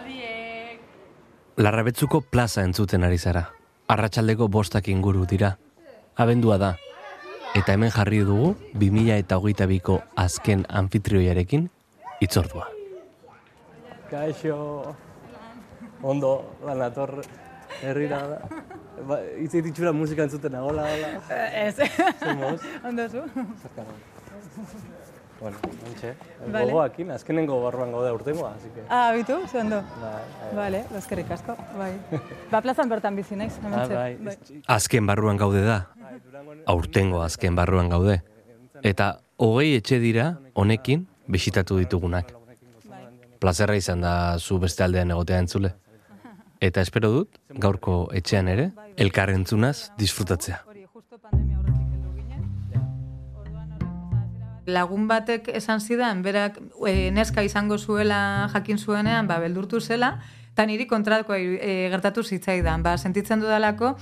Aspaldiek. Larrabetzuko plaza entzuten ari zara. Arratsaldeko bostak inguru dira. Abendua da. Eta hemen jarri dugu 2000 eta hogeita biko azken anfitrioiarekin itzordua. Kaixo. Ondo, banator herrira da. Ba, itzi ditxura musika entzuten hola, hola. Ez. Ondo zu? Zerkaro. Bueno, ontxe. Vale. Gogoakin, azkenengo barruan gaude urtengoa, así que... Ah, bitu, ze ondo. Bai, bai. Vale, eskerrik asko, bai. Ba, plazan bertan bizi naiz, Ah, hementxe. bai. Azken barruan gaude da. Aurtengo azken barruan gaude. Eta hogei etxe dira honekin bisitatu ditugunak. Plazerra izan da zu beste aldean egotea entzule. Eta espero dut, gaurko etxean ere, elkar entzunaz disfrutatzea. Lagun batek esan zidan, berak e, neska izango zuela jakin zuenean, ba, beldurtu zela, eta niri kontrakoa e, gertatu zitzaidan. Ba, sentitzen dudalako,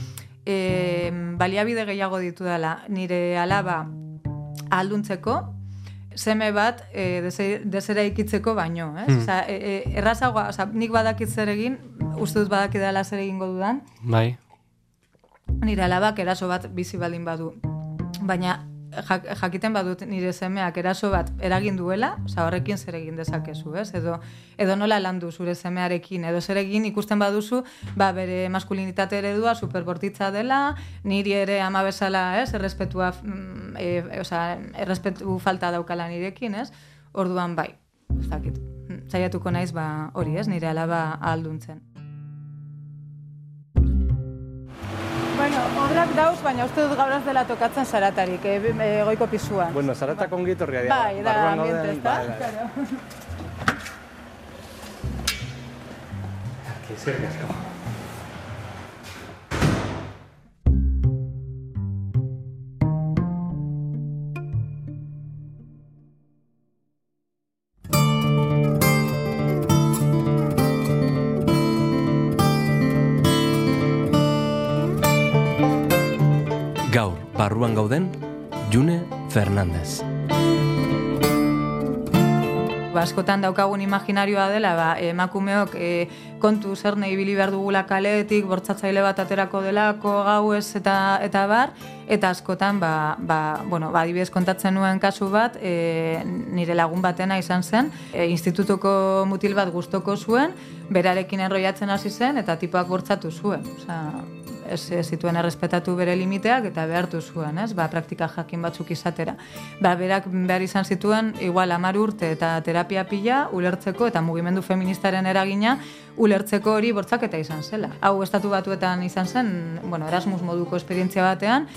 e, baliabide gehiago ditu dela. Nire alaba ahalduntzeko, seme bat e, dese, desera ikitzeko baino, ez? Hmm. Osa, e, e, errazagoa, osa, nik badakit zer egin, uste dut badakidala zer egingo dudan, Bai. nire alabak eraso bat bizi baldin badu. Baina jak, jakiten badut nire semeak eraso bat eragin duela, oza, horrekin zer egin dezakezu, ez? Edo, edo nola landu zure semearekin, edo zer egin ikusten baduzu, ba, bere maskulinitate eredua superbortitza dela, niri ere ama bezala, ez? Errespetua, mm, e, oza, errespetu falta daukala nirekin, ez? Orduan bai, ez dakit. Saiatuko naiz, ba, hori, ez? Nire alaba ahalduntzen. Bueno, obrak dauz, baina uste dut gaur ez dela tokatzen zaratarik, e, e, goiko pisuan. Bueno, zaratak ongi etorria dira. bai, da, ambiente, gauden, ezta? bai, bai. Claro. Eskerrik barruan gauden, June Fernandez. Ba, askotan daukagun imaginarioa dela, ba, emakumeok e, kontu zer nahi ibili behar dugula kaletik, bortzatzaile bat aterako delako, gau ez eta, eta bar, eta askotan, ba, ba, bueno, ba, adibidez kontatzen nuen kasu bat, e, nire lagun batena izan zen, e, institutuko mutil bat gustoko zuen, berarekin enroiatzen hasi zen, eta tipoak bortzatu zuen. Osea, ez, zituen errespetatu bere limiteak eta behartu zuen, ez? Ba, praktika jakin batzuk izatera. Ba, berak behar izan zituen, igual amar urte eta terapia pila, ulertzeko eta mugimendu feministaren eragina, ulertzeko hori bortzaketa izan zela. Hau estatu batuetan izan zen, bueno, Erasmus moduko esperientzia batean,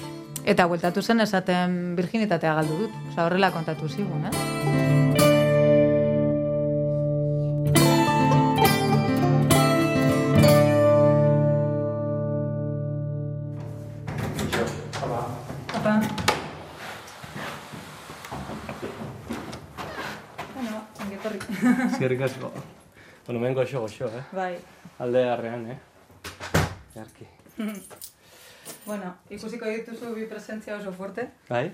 eta bueltatu zen esaten virginitatea galdu dut. Osa, horrela kontatu zigun, eh? Eskerrik asko. Bueno, hemen goxo, goxo, eh? bai. Alde harrean, eh? Jarki. Bueno, ikusiko dituzu bi presentzia oso fuerte. Bai?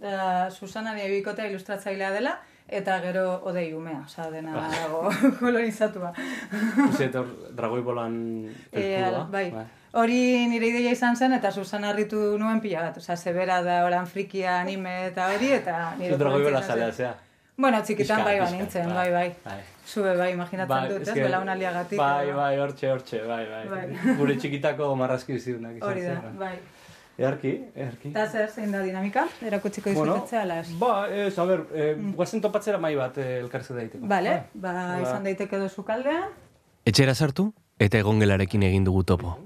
Da, Susana nire bikotea ilustratzailea dela, eta gero odei umea, oza, dena dago kolonizatua. Hor, dragoi bolan E, pelkua. bai. Hori nire ideia izan zen, eta Susana harritu nuen pila bat. Oza, zebera da oran frikia anime eta hori, eta nire dragoi bola zalea, zea. Bueno, txikitan bai pixka, banintzen, bai. bai, bai. Bai. Zube bai, imaginatzen dut, ez, eske- belaunaldiagatik. Bai, bai, hortxe, hortxe, bai, bai. Bai. Gure txikitako marrazki bizidunak izan Hori da, bai. Earki, earki. Eta zer, zein da dinamika? Erakutsiko Bueno, dizutetzea, las. ba, ez, a ber, eh, guazen topatzera mai bat eh, daiteko. Vale, Bai. ba, Ba. izan daiteke dozu kaldean. Etxera sartu eta egongelarekin egin dugu topo.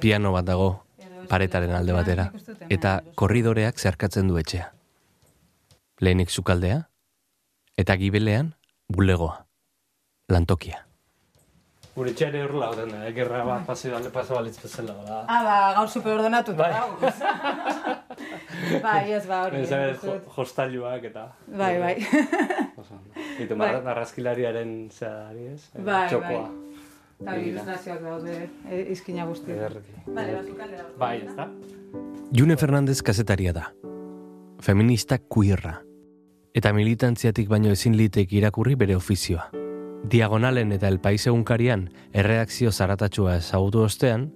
Piano bat dago paretaren alde batera eta korridoreak zeharkatzen du etxea. Lehenik sukaldea eta gibelean bulegoa. Lantokia. Gure txere horrela gauden da, eh, gerra bat pase alde pasa balitz bezala, da. Ah, ba, gaur superordenatu. Bai. bai, ez ba, hori. Ez da, uste dut. hostailuak eta... Bai, bai. Eta Bai. marra- marrazkilariaren zeari ez? Eh, Bai, Txokoa. Eta hori ilustrazioak daude e, izkina guzti. Ederki. Vale, ba, sukaldea. Bai, ez da? June Fernandez kazetaria da. Feminista queerra. Eta militantziatik baino ezin litek irakurri bere ofizioa. Diagonalen eta El Pais egunkarian erredakzio zaratatxua ezagutu ostean,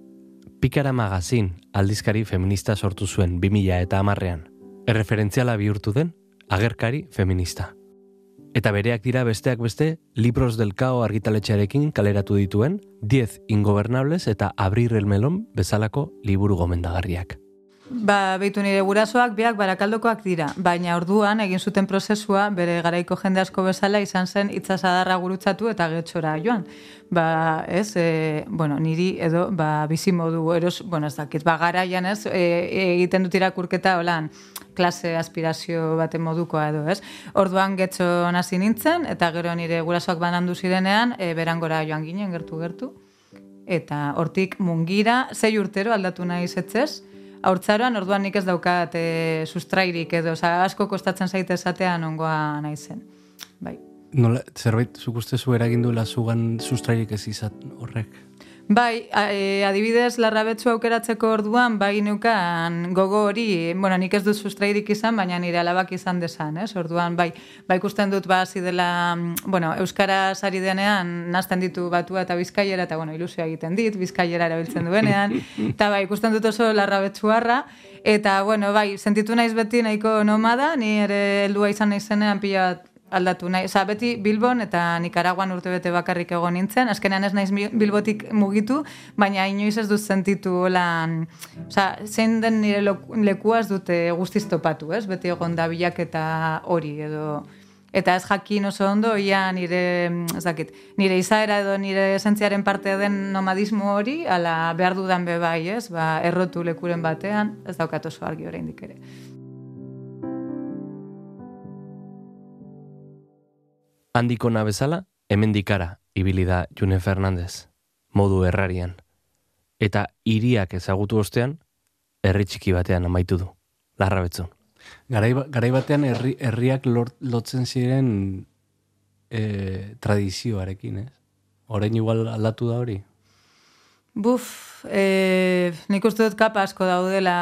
Pikara magazin aldizkari feminista sortu zuen 2000 eta amarrean, erreferentziala bihurtu den agerkari feminista. Eta bereak dira besteak beste, Libros del Cao argitaletxearekin kaleratu dituen, 10 ingobernables eta Abrir el Melon bezalako liburu gomendagarriak. Ba, behitu nire gurasoak biak barakaldokoak dira, baina orduan egin zuten prozesua bere garaiko jende asko bezala izan zen itzasadarra gurutzatu eta getxora joan. Ba, ez, e, bueno, niri edo, ba, bizi modu, eros, bueno, ez dakit, ba, garaian ez, e, egiten dut irakurketa, holan, klase aspirazio baten modukoa edo, ez? Orduan getxo hasi nintzen, eta gero nire gurasoak banandu zirenean, e, berangora joan ginen, gertu-gertu. Eta hortik mungira, zei urtero aldatu nahi zetzez, Hortzaroan, orduan nik ez daukat e, sustrairik edo, oza, asko kostatzen zaite esatean ongoa nahi zen. Bai. Nola, zerbait, zuk uste zu eragindu zugan sustrairik ez izat horrek? Bai, e, adibidez, larrabetzu aukeratzeko orduan, bai nukan gogo hori, bueno, nik ez dut sustrairik izan, baina nire alabak izan desan, ez? Orduan, bai, bai ikusten dut, ba, dela, bueno, Euskara sari denean, nazten ditu batua eta bizkaiera, eta, bueno, ilusioa egiten dit, bizkaiera erabiltzen duenean, eta, bai, ikusten dut oso larrabetzu harra, eta, bueno, bai, sentitu naiz beti nahiko nomada, ni ere heldua izan naizenean pila aldatu nahi. Osa, beti Bilbon eta Nikaraguan urte bete bakarrik egon nintzen. Azkenean ez naiz Bilbotik mugitu, baina inoiz ez dut sentitu lan... Osa, zein den nire lekuaz dute guztiz topatu, ez? Beti egon da bilak eta hori edo... Eta ez jakin oso ondo, ia nire, ez nire izaera edo nire esentziaren parte den nomadismo hori, ala behar dudan bebai, ez? Ba, errotu lekuren batean, ez daukat oso argi oraindik ere. Handiko bezala, hemen dikara, ibili da June Fernandez, modu errarian. Eta iriak ezagutu ostean, herri txiki batean amaitu du, larra betzun. Garai, ba, garai batean herri, herriak lotzen ziren e, tradizioarekin, ez? Horein igual aldatu da hori? Buf, e, nik uste dut kapa asko daudela,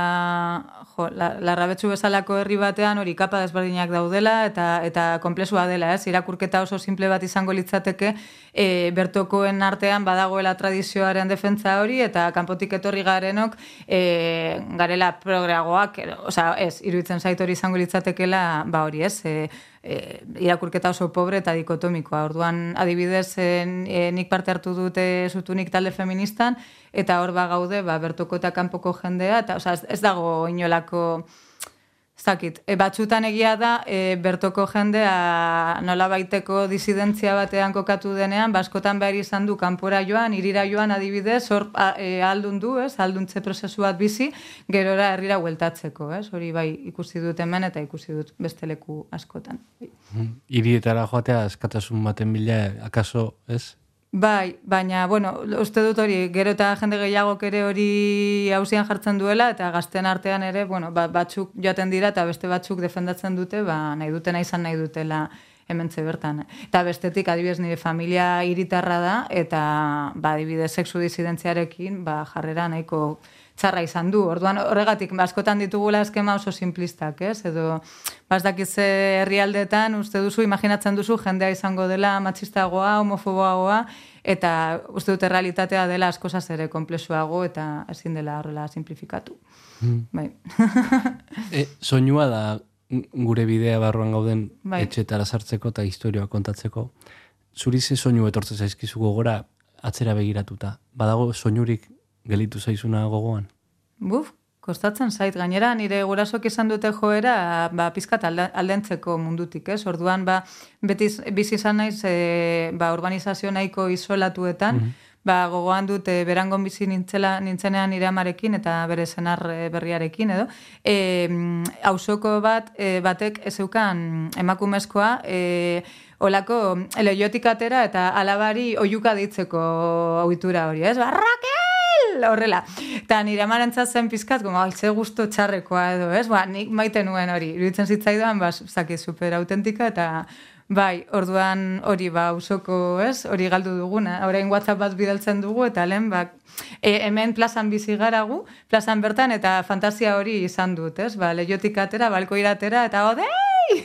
jo, la, larrabetsu bezalako herri batean hori kapa desberdinak daudela eta eta konplexua dela, ez? Irakurketa oso simple bat izango litzateke, e, bertokoen artean badagoela tradizioaren defentza hori eta kanpotik etorri garenok e, garela progreagoak, osea, ez, iruditzen zait hori izango litzatekela, ba hori, ez? E, e, irakurketa oso pobre eta dikotomikoa. Orduan, adibidez, e, nik parte hartu dute zutunik talde feministan, eta hor ba gaude, ba, bertoko eta kanpoko jendea, eta oza, ez dago inolako... Zakit, e, batxutan egia da, e, bertoko jendea nola baiteko disidentzia batean kokatu denean, baskotan behar izan du kanpora joan, irira joan adibidez, hor e, aldun du, ez, alduntze prozesu bat bizi, gerora herrira hueltatzeko, ez, hori bai ikusi dut hemen eta ikusi dut beste leku askotan. Irietara joatea eskatasun baten bila, akaso, ez, Bai, baina, bueno, uste dut hori, gero eta jende gehiago ere hori hausian jartzen duela, eta gazten artean ere, bueno, ba, batzuk joaten dira, eta beste batzuk defendatzen dute, ba, nahi dutena izan nahi dutela hementze bertan. Eta bestetik, adibidez, nire familia iritarra da, eta, ba, adibidez, sexu disidentziarekin, ba, jarrera nahiko txarra izan du. Orduan horregatik askotan ditugula eskema oso simplistak, ez? Edo bas dakiz herrialdetan uste duzu imaginatzen duzu jendea izangoa dela matxistagoa, homofoboagoa eta uste dute realitatea dela askosa ere konplexuago eta ezin dela horrela simplifikatu. Hmm. Bai. e, soinua da gure bidea barruan gauden bai. etxetara sartzeko eta historioa kontatzeko. Zuri ze soinu etortzen zaizkizu gogora atzera begiratuta. Badago soinurik gelitu zaizuna gogoan? Buf, kostatzen zait. Gainera, nire gurasok izan dute joera, ba, pizkat aldentzeko mundutik, ez? Orduan, ba, beti bizi izan naiz, e, ba, urbanizazio nahiko isolatuetan, mhm. ba, gogoan dut e, berangon bizi nintzela, nintzenean nire amarekin eta bere zenar e, berriarekin, edo. E, ausoko bat, e, batek ezeukan emakumezkoa, e, olako leiotik atera eta alabari oiuka ditzeko auitura hori, ez? Barrake! Horrela. Eta nire amarantza zen pizkat, goma, ze gusto txarrekoa edo, ez? Ba, nik maite nuen hori. Iruditzen zitzaidan, ba, zaki, super autentika, eta bai, orduan hori, ba, usoko, ez? Hori galdu duguna. Horein WhatsApp bat bidaltzen dugu, eta lehen, ba, e, hemen plazan bizi garagu, plazan bertan, eta fantasia hori izan dut, ez? Ba, lehiotik atera, balko iratera, eta odei!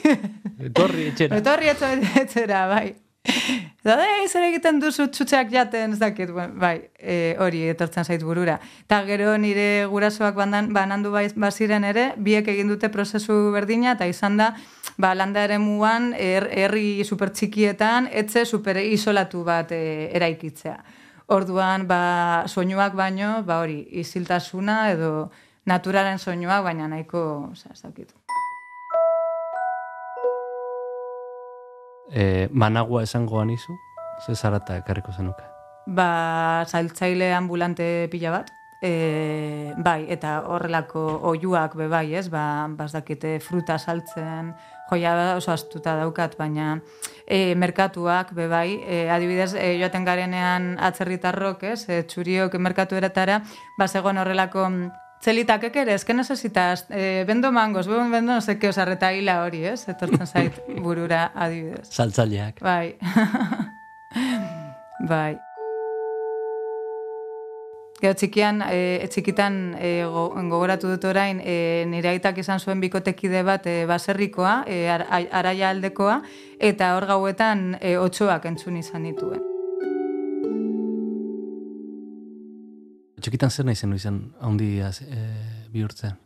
Etorri etxera. Etorri etxera, bai. Da, e, zer egiten duzu txutxeak jaten, ez dakit, bai, e, hori etortzen zait burura. Ta gero nire gurasoak bandan, banandu bai, baziren ere, biek egin dute prozesu berdina, eta izan da, ba, landa ere muan, er, herri super txikietan, etze super isolatu bat e, eraikitzea. Orduan, ba, soinuak baino, ba, hori, iziltasuna edo naturalen soinuak, baina nahiko, oza, ez dakit. E, managua esango anizu, ze zarata ekarriko zenuke? Ba, zailtzaile ambulante pila bat, e, bai, eta horrelako oiuak be bai, ez, ba, bazdakite fruta saltzen, joia oso astuta daukat, baina e, merkatuak be bai, e, adibidez, e, joaten garenean atzerritarrok, ez, e, txuriok merkatu eratara, ba, zegoen horrelako Zelita, ¿qué quieres? ¿Qué necesitas? Eh, vendo mangos, vendo, no sé qué, osarreta hila hori, ez? Etortzen zait burura adibidez. Saltzaileak. Bai. bai. Gero txikian, e, txikitan e, gogoratu dut orain, e, nire aitak izan zuen bikotekide bat e, baserrikoa, e, araia aldekoa, eta hor gauetan e, otxoak entzun izan dituen. Txikitan zer nahi zen izan handi e, bihurtzen?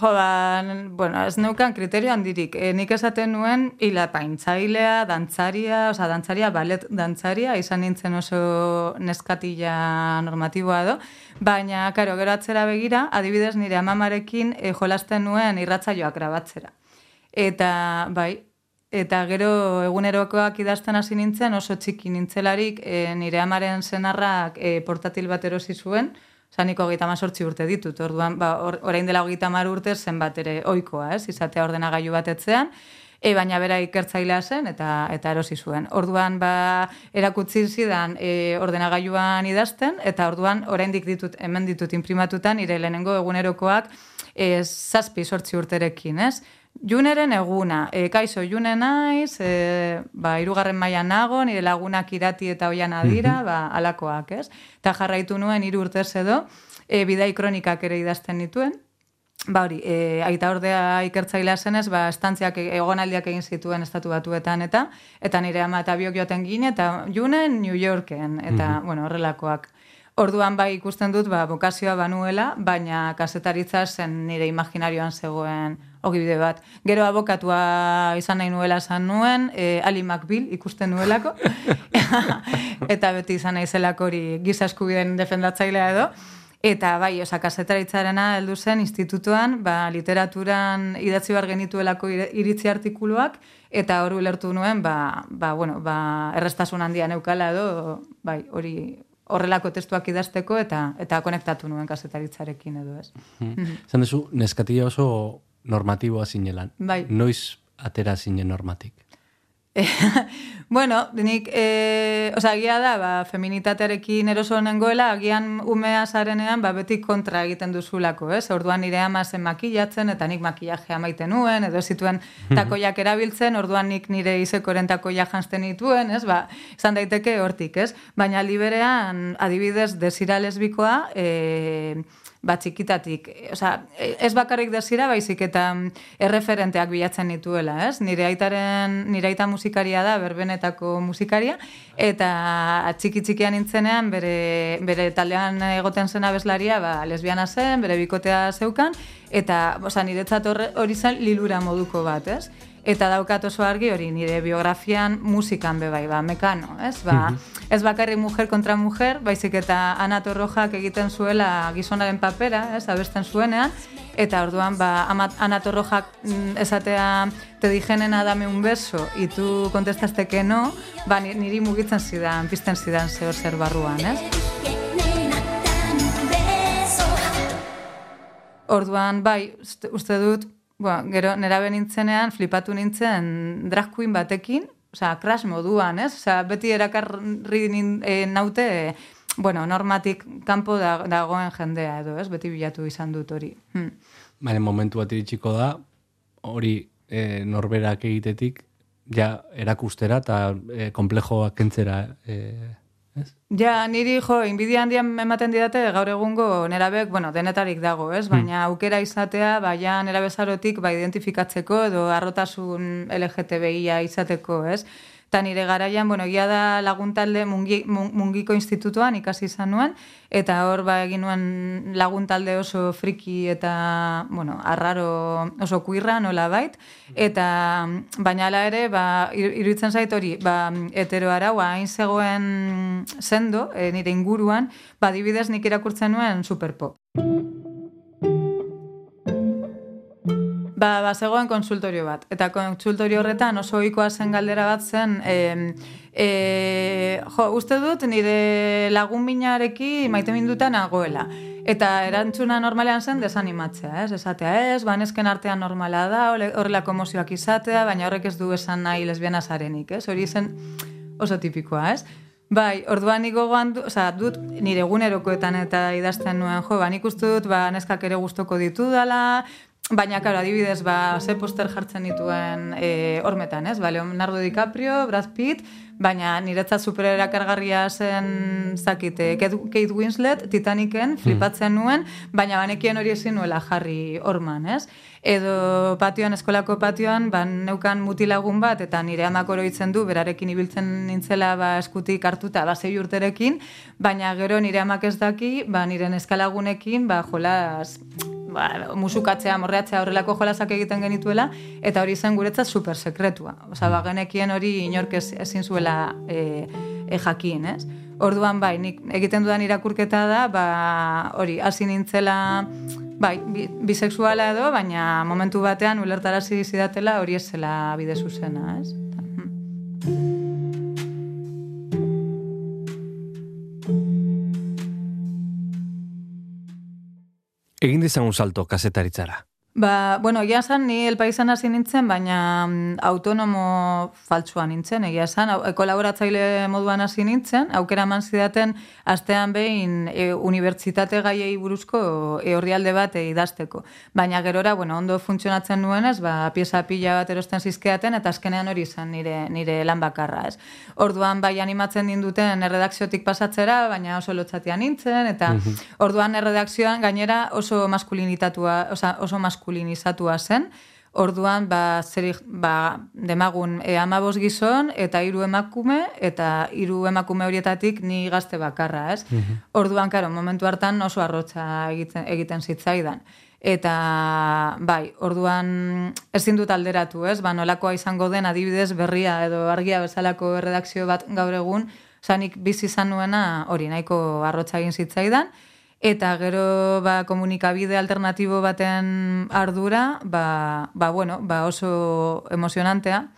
Jo, ba, bueno, ez neukan kriterio handirik. E, nik esaten nuen, hila paintzailea, dantzaria, oza, dantzaria, balet dantzaria, izan nintzen oso neskatila normatiboa do, baina, karo, gero atzera begira, adibidez nire amamarekin e, jolasten nuen irratzaioak grabatzera. Eta, bai, Eta gero egunerokoak idazten hasi nintzen oso txiki nintzelarik e, nire amaren senarrak e, portatil bat erosi zuen, zaniko hogeita mazortzi urte ditut, orduan ba, or, orain dela hogeita mar urte zen bat ere oikoa, ez, izatea ordenagailu bat etzean, e, baina bera ikertzailea zen eta eta erosi zuen. Orduan ba, erakutzi zidan e, ordenagailuan idazten, eta orduan oraindik ditut, hemen ditut imprimatutan, nire lehenengo egunerokoak e, zazpi sortzi urterekin, ez? Juneren eguna, e, kaixo, june naiz, e, ba, irugarren maila nago, nire lagunak irati eta oian adira, ba, alakoak, ez? Ta jarraitu nuen hiru urtez edo, e, bidai kronikak ere idazten dituen, ba hori, e, aita ordea ikertzailea zenez, ba, estantziak e, egonaldiak egin zituen estatu batuetan, eta eta nire ama eta biok joaten gine, eta junen New Yorken, eta, bueno, horrelakoak. Orduan bai ikusten dut, ba, bokazioa banuela, baina kasetaritza zen nire imaginarioan zegoen ogibide bat. Gero abokatua izan nahi nuela esan nuen, e, Ali McBill ikusten nuelako, eta beti izan nahi zelako hori giza eskubiden defendatzailea edo, Eta bai, osa, kasetaritzarena heldu zen institutuan, ba, literaturan idatzi bar genituelako iritzi artikuluak, eta hori ulertu nuen, ba, ba, bueno, ba, errestasun handia neukala edo, bai, hori horrelako testuak idazteko eta eta konektatu nuen kasetaritzarekin edo ez. Mm. Zan dezu, neskatia oso normatiboa zinelan. Bai. Noiz atera zinen normatik? bueno, nik, e, oza, agia da, ba, feminitatearekin eroso nengoela, agian umea zarenean, ba, beti kontra egiten duzulako, ez? Orduan nire ama zen makillatzen, eta nik makillajea maite nuen, edo zituen takoiak erabiltzen, orduan nik nire izekoren takoia jantzten dituen, ez? Ba, izan daiteke hortik, ez? Baina liberean, adibidez, desira lesbikoa, e, bat txikitatik. Osa, ez bakarrik desira, baizik eta erreferenteak bilatzen dituela, ez? Nire aitaren, nire aita musikaria da, berbenetako musikaria, eta txiki txikian nintzenean, bere, bere taldean egoten zena bezlaria, ba, lesbiana zen, bere bikotea zeukan, eta, osa, niretzat hori zen lilura moduko bat, ez? Eta daukat oso argi hori nire biografian musikan be bai, ba, mekano, ez? Ba, ez bakarri mujer kontra mujer, baizik eta Anato Rojak egiten zuela gizonaren papera, ez? Abesten zuenean, eta orduan, ba, Anato Rojak mm, esatea te dijenen dame un beso, y tu contestaste que no, ba, niri mugitzen zidan, pizten zidan zeo zer barruan, ez? Orduan, bai, uste dut, Ba, gero, nera benintzenean, flipatu nintzen drag queen batekin, oza, crash moduan, ez? Oza, beti erakarri e, naute, bueno, normatik kanpo dagoen jendea edo, ez? Beti bilatu izan dut hori. Hmm. Baina, momentu bat iritsiko da, hori e, norberak egitetik, ja, erakustera eta e, komplejoak kentzera e, Ja, niri jo, inbidia handian ematen didate gaur egungo nerabek, bueno, denetarik dago, ez? Hmm. Baina aukera izatea, baina nerabezarotik ba identifikatzeko edo arrotasun LGTBIa izateko, ez? Eta nire garaian, bueno, egia da laguntalde mungi, mungiko institutuan ikasi izan nuen, eta hor ba egin nuen laguntalde oso friki eta, bueno, arraro oso kuirra nola bait, eta baina ala ere, ba, iruditzen zait hori, ba, hetero araua hain zegoen sendo, e, nire inguruan, ba, dibidez nik irakurtzen nuen superpop. Ba, ba, zegoen konsultorio bat. Eta konsultorio horretan oso ohikoa zen galdera bat zen, e, e, jo, uste dut nire lagun binareki maite mindutan agoela. Eta erantzuna normalean zen desanimatzea, ez? Esatea, ez, banezken artean normala da, horrelako emozioak izatea, baina horrek ez du esan nahi lesbiana zarenik, ez? Hori zen oso tipikoa, ez? Bai, orduan niko goan, oza, dut nire egunerokoetan eta idazten nuen, jo, ba, nik uste dut, ba, neskak ere gustoko ditu dala, Baina, karo, adibidez, ba, ze poster jartzen dituen e, ormetan, ez? Ba, Leonardo DiCaprio, Brad Pitt, baina niretzat supererakargarria zen zakite, Kate Winslet, Titaniken, hmm. flipatzen nuen, baina banekien hori ezin nuela jarri orman, ez? Edo patioan, eskolako patioan, ban neukan mutilagun bat, eta nire amak oroitzen du, berarekin ibiltzen nintzela ba, eskutik hartuta, ba, zei urterekin, baina gero nire amak ez daki, ba, nire eskalagunekin, ba, jolaz, ba, musukatzea, morreatzea horrelako jolasak egiten genituela, eta hori zen guretzat super sekretua. Osa, ba, genekien hori inork ezin zuela e, e jakin, ez? Orduan, bai, nik egiten dudan irakurketa da, ba, hori, hasi nintzela, bai, bisexuala edo, baina momentu batean ulertarazi zidatela hori ez zela bide zuzena, ez? Egin dizan salto kasetaritzara. Ba, bueno, egia esan, ni el paisan hasi nintzen, baina mm, autonomo faltsua nintzen, egia esan, e, kolaboratzaile moduan hasi nintzen, aukera eman zidaten, astean behin e, unibertsitate gaiei buruzko e, horrialde bat e, idazteko. Baina gerora, bueno, ondo funtzionatzen nuenez, ba, pieza pila bat erosten zizkeaten, eta azkenean hori izan nire, nire lan bakarra, ez. Orduan, bai, animatzen dinduten erredakziotik pasatzera, baina oso lotzatia nintzen, eta mhm. orduan erredakzioan gainera oso maskulinitatua, oso maskulinitatua maskulinizatua zen, orduan ba, zerik, ba, demagun e, amabos gizon eta hiru emakume, eta hiru emakume horietatik ni gazte bakarra, ez? Mhm. Orduan, karo, momentu hartan oso arrotza egiten, egiten zitzaidan. Eta, bai, orduan ezin dut alderatu, ez? Ba, nolakoa izango den adibidez berria edo argia bezalako redakzio bat gaur egun, zanik bizi izan nuena hori nahiko arrotza egin zitzaidan, eta gero ba, komunikabide alternatibo baten ardura, ba, ba, bueno, ba oso emozionantea.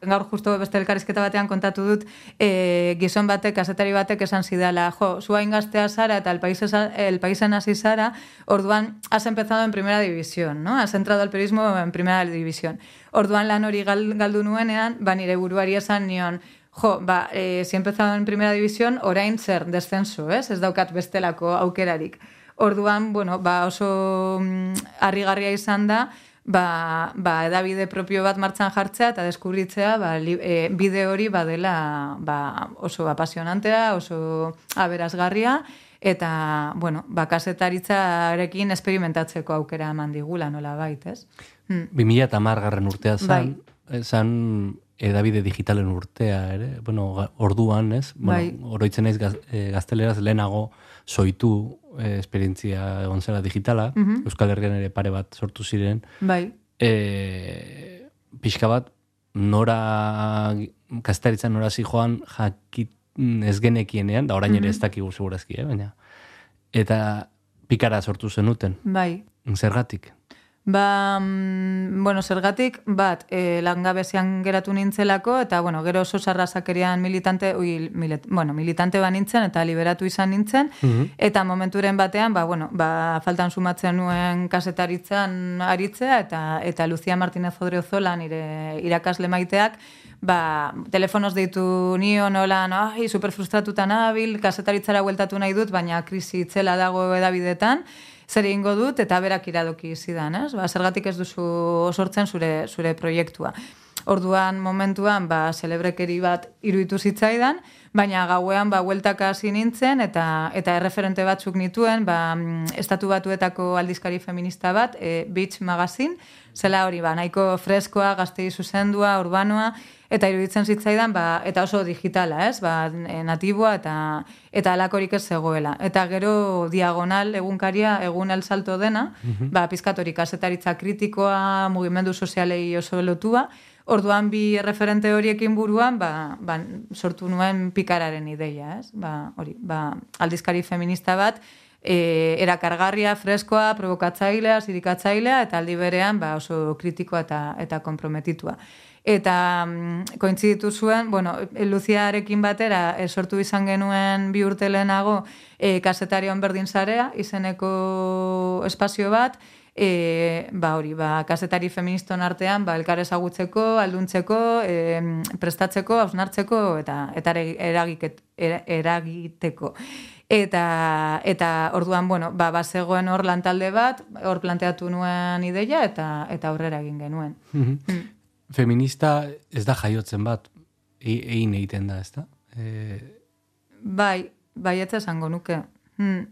Gaur justo beste elkarrizketa batean kontatu dut e, gizon batek, kasetari batek esan zidala, jo, zua ingaztea zara eta el, paisen hasi zara, orduan has empezado en primera división, no? Has entrado al periodismo en primera división. Orduan lan hori galdu nuenean, ba nire buruari esan nion, Jo, ba, e, si empezado en primera división, orain zer, descenso, ez? Ez daukat bestelako aukerarik. Orduan, bueno, ba, oso mm, harrigarria izan da, ba, ba, edabide propio bat martxan jartzea eta deskubritzea ba, li, e, bide hori badela ba, oso apasionantea, oso aberazgarria, eta, bueno, ba, kasetaritzarekin esperimentatzeko aukera eman digula, nola baitez. Hmm. 2000 eta margarren urtea zan, bai. zan edabide digitalen urtea, ere? Bueno, orduan, ez? Bueno, bai. Oroitzen naiz gaz, e, gazteleraz lehenago soitu e, esperientzia egon zela digitala, mhm. Euskal Herrian ere pare bat sortu ziren. Bai. E, pixka bat, nora, gaztaritzen nora zi joan, jakit ez genekienean, da orain ere mhm. ez dakigu segurazki, eh? baina. Eta pikara sortu zenuten. Bai. Zergatik? Ba, mm, bueno, zergatik, bat, e, langabezian geratu nintzelako, eta, bueno, gero oso sarrazakerian militante, ui, milet, bueno, militante ba nintzen, eta liberatu izan nintzen, mhm. eta momenturen batean, ba, bueno, ba, faltan sumatzen nuen kasetaritzan aritzea, eta, eta Lucia Martínez Odriozola, nire irakasle maiteak, ba, telefonos deitu nio nola, no, ai, super frustratuta nabil, kasetaritzara hueltatu nahi dut, baina krisi itzela dago edabidetan, zer egingo dut eta berak iradoki zidan, ez? Ba, zergatik ez duzu sortzen zure, zure proiektua. Orduan momentuan ba celebrekeri bat iruditu zitzaidan, baina gauean ba hueltaka hasi nintzen eta eta erreferente batzuk nituen, ba mm, estatu batuetako aldizkari feminista bat, e, Beach Magazine, zela hori ba nahiko freskoa, gaztei zuzendua, urbanoa eta iruditzen zitzaidan ba, eta oso digitala, ez? Ba, e, natiboa eta eta alakorik ez zegoela. Eta gero diagonal egunkaria egun el salto dena, mm ba pizkatorik kasetaritza kritikoa, mugimendu sozialei oso lotua, Orduan bi referente horiekin buruan, ba, ba, sortu nuen pikararen ideia, ez? Ba, hori, ba, aldizkari feminista bat, e, erakargarria, freskoa, provokatzailea, zirikatzailea, eta aldi berean ba, oso kritikoa eta, eta komprometitua. Eta mm, kointziditu zuen, bueno, Luziarekin batera e, sortu izan genuen bi urte lehenago e, kasetarion berdin zarea, izeneko espazio bat, e, ba hori, ba, kasetari feministon artean, ba, elkar ezagutzeko, alduntzeko, e, prestatzeko, hausnartzeko, eta, eta eragiket, eragiteko. Eta, eta orduan, bueno, ba, bazegoen hor lantalde bat, hor planteatu nuen ideia, eta eta aurrera egin genuen. Mm Feminista ez da jaiotzen bat, e, egin egiten da, ez da? E... Bai, bai, esango nuke. Hmm.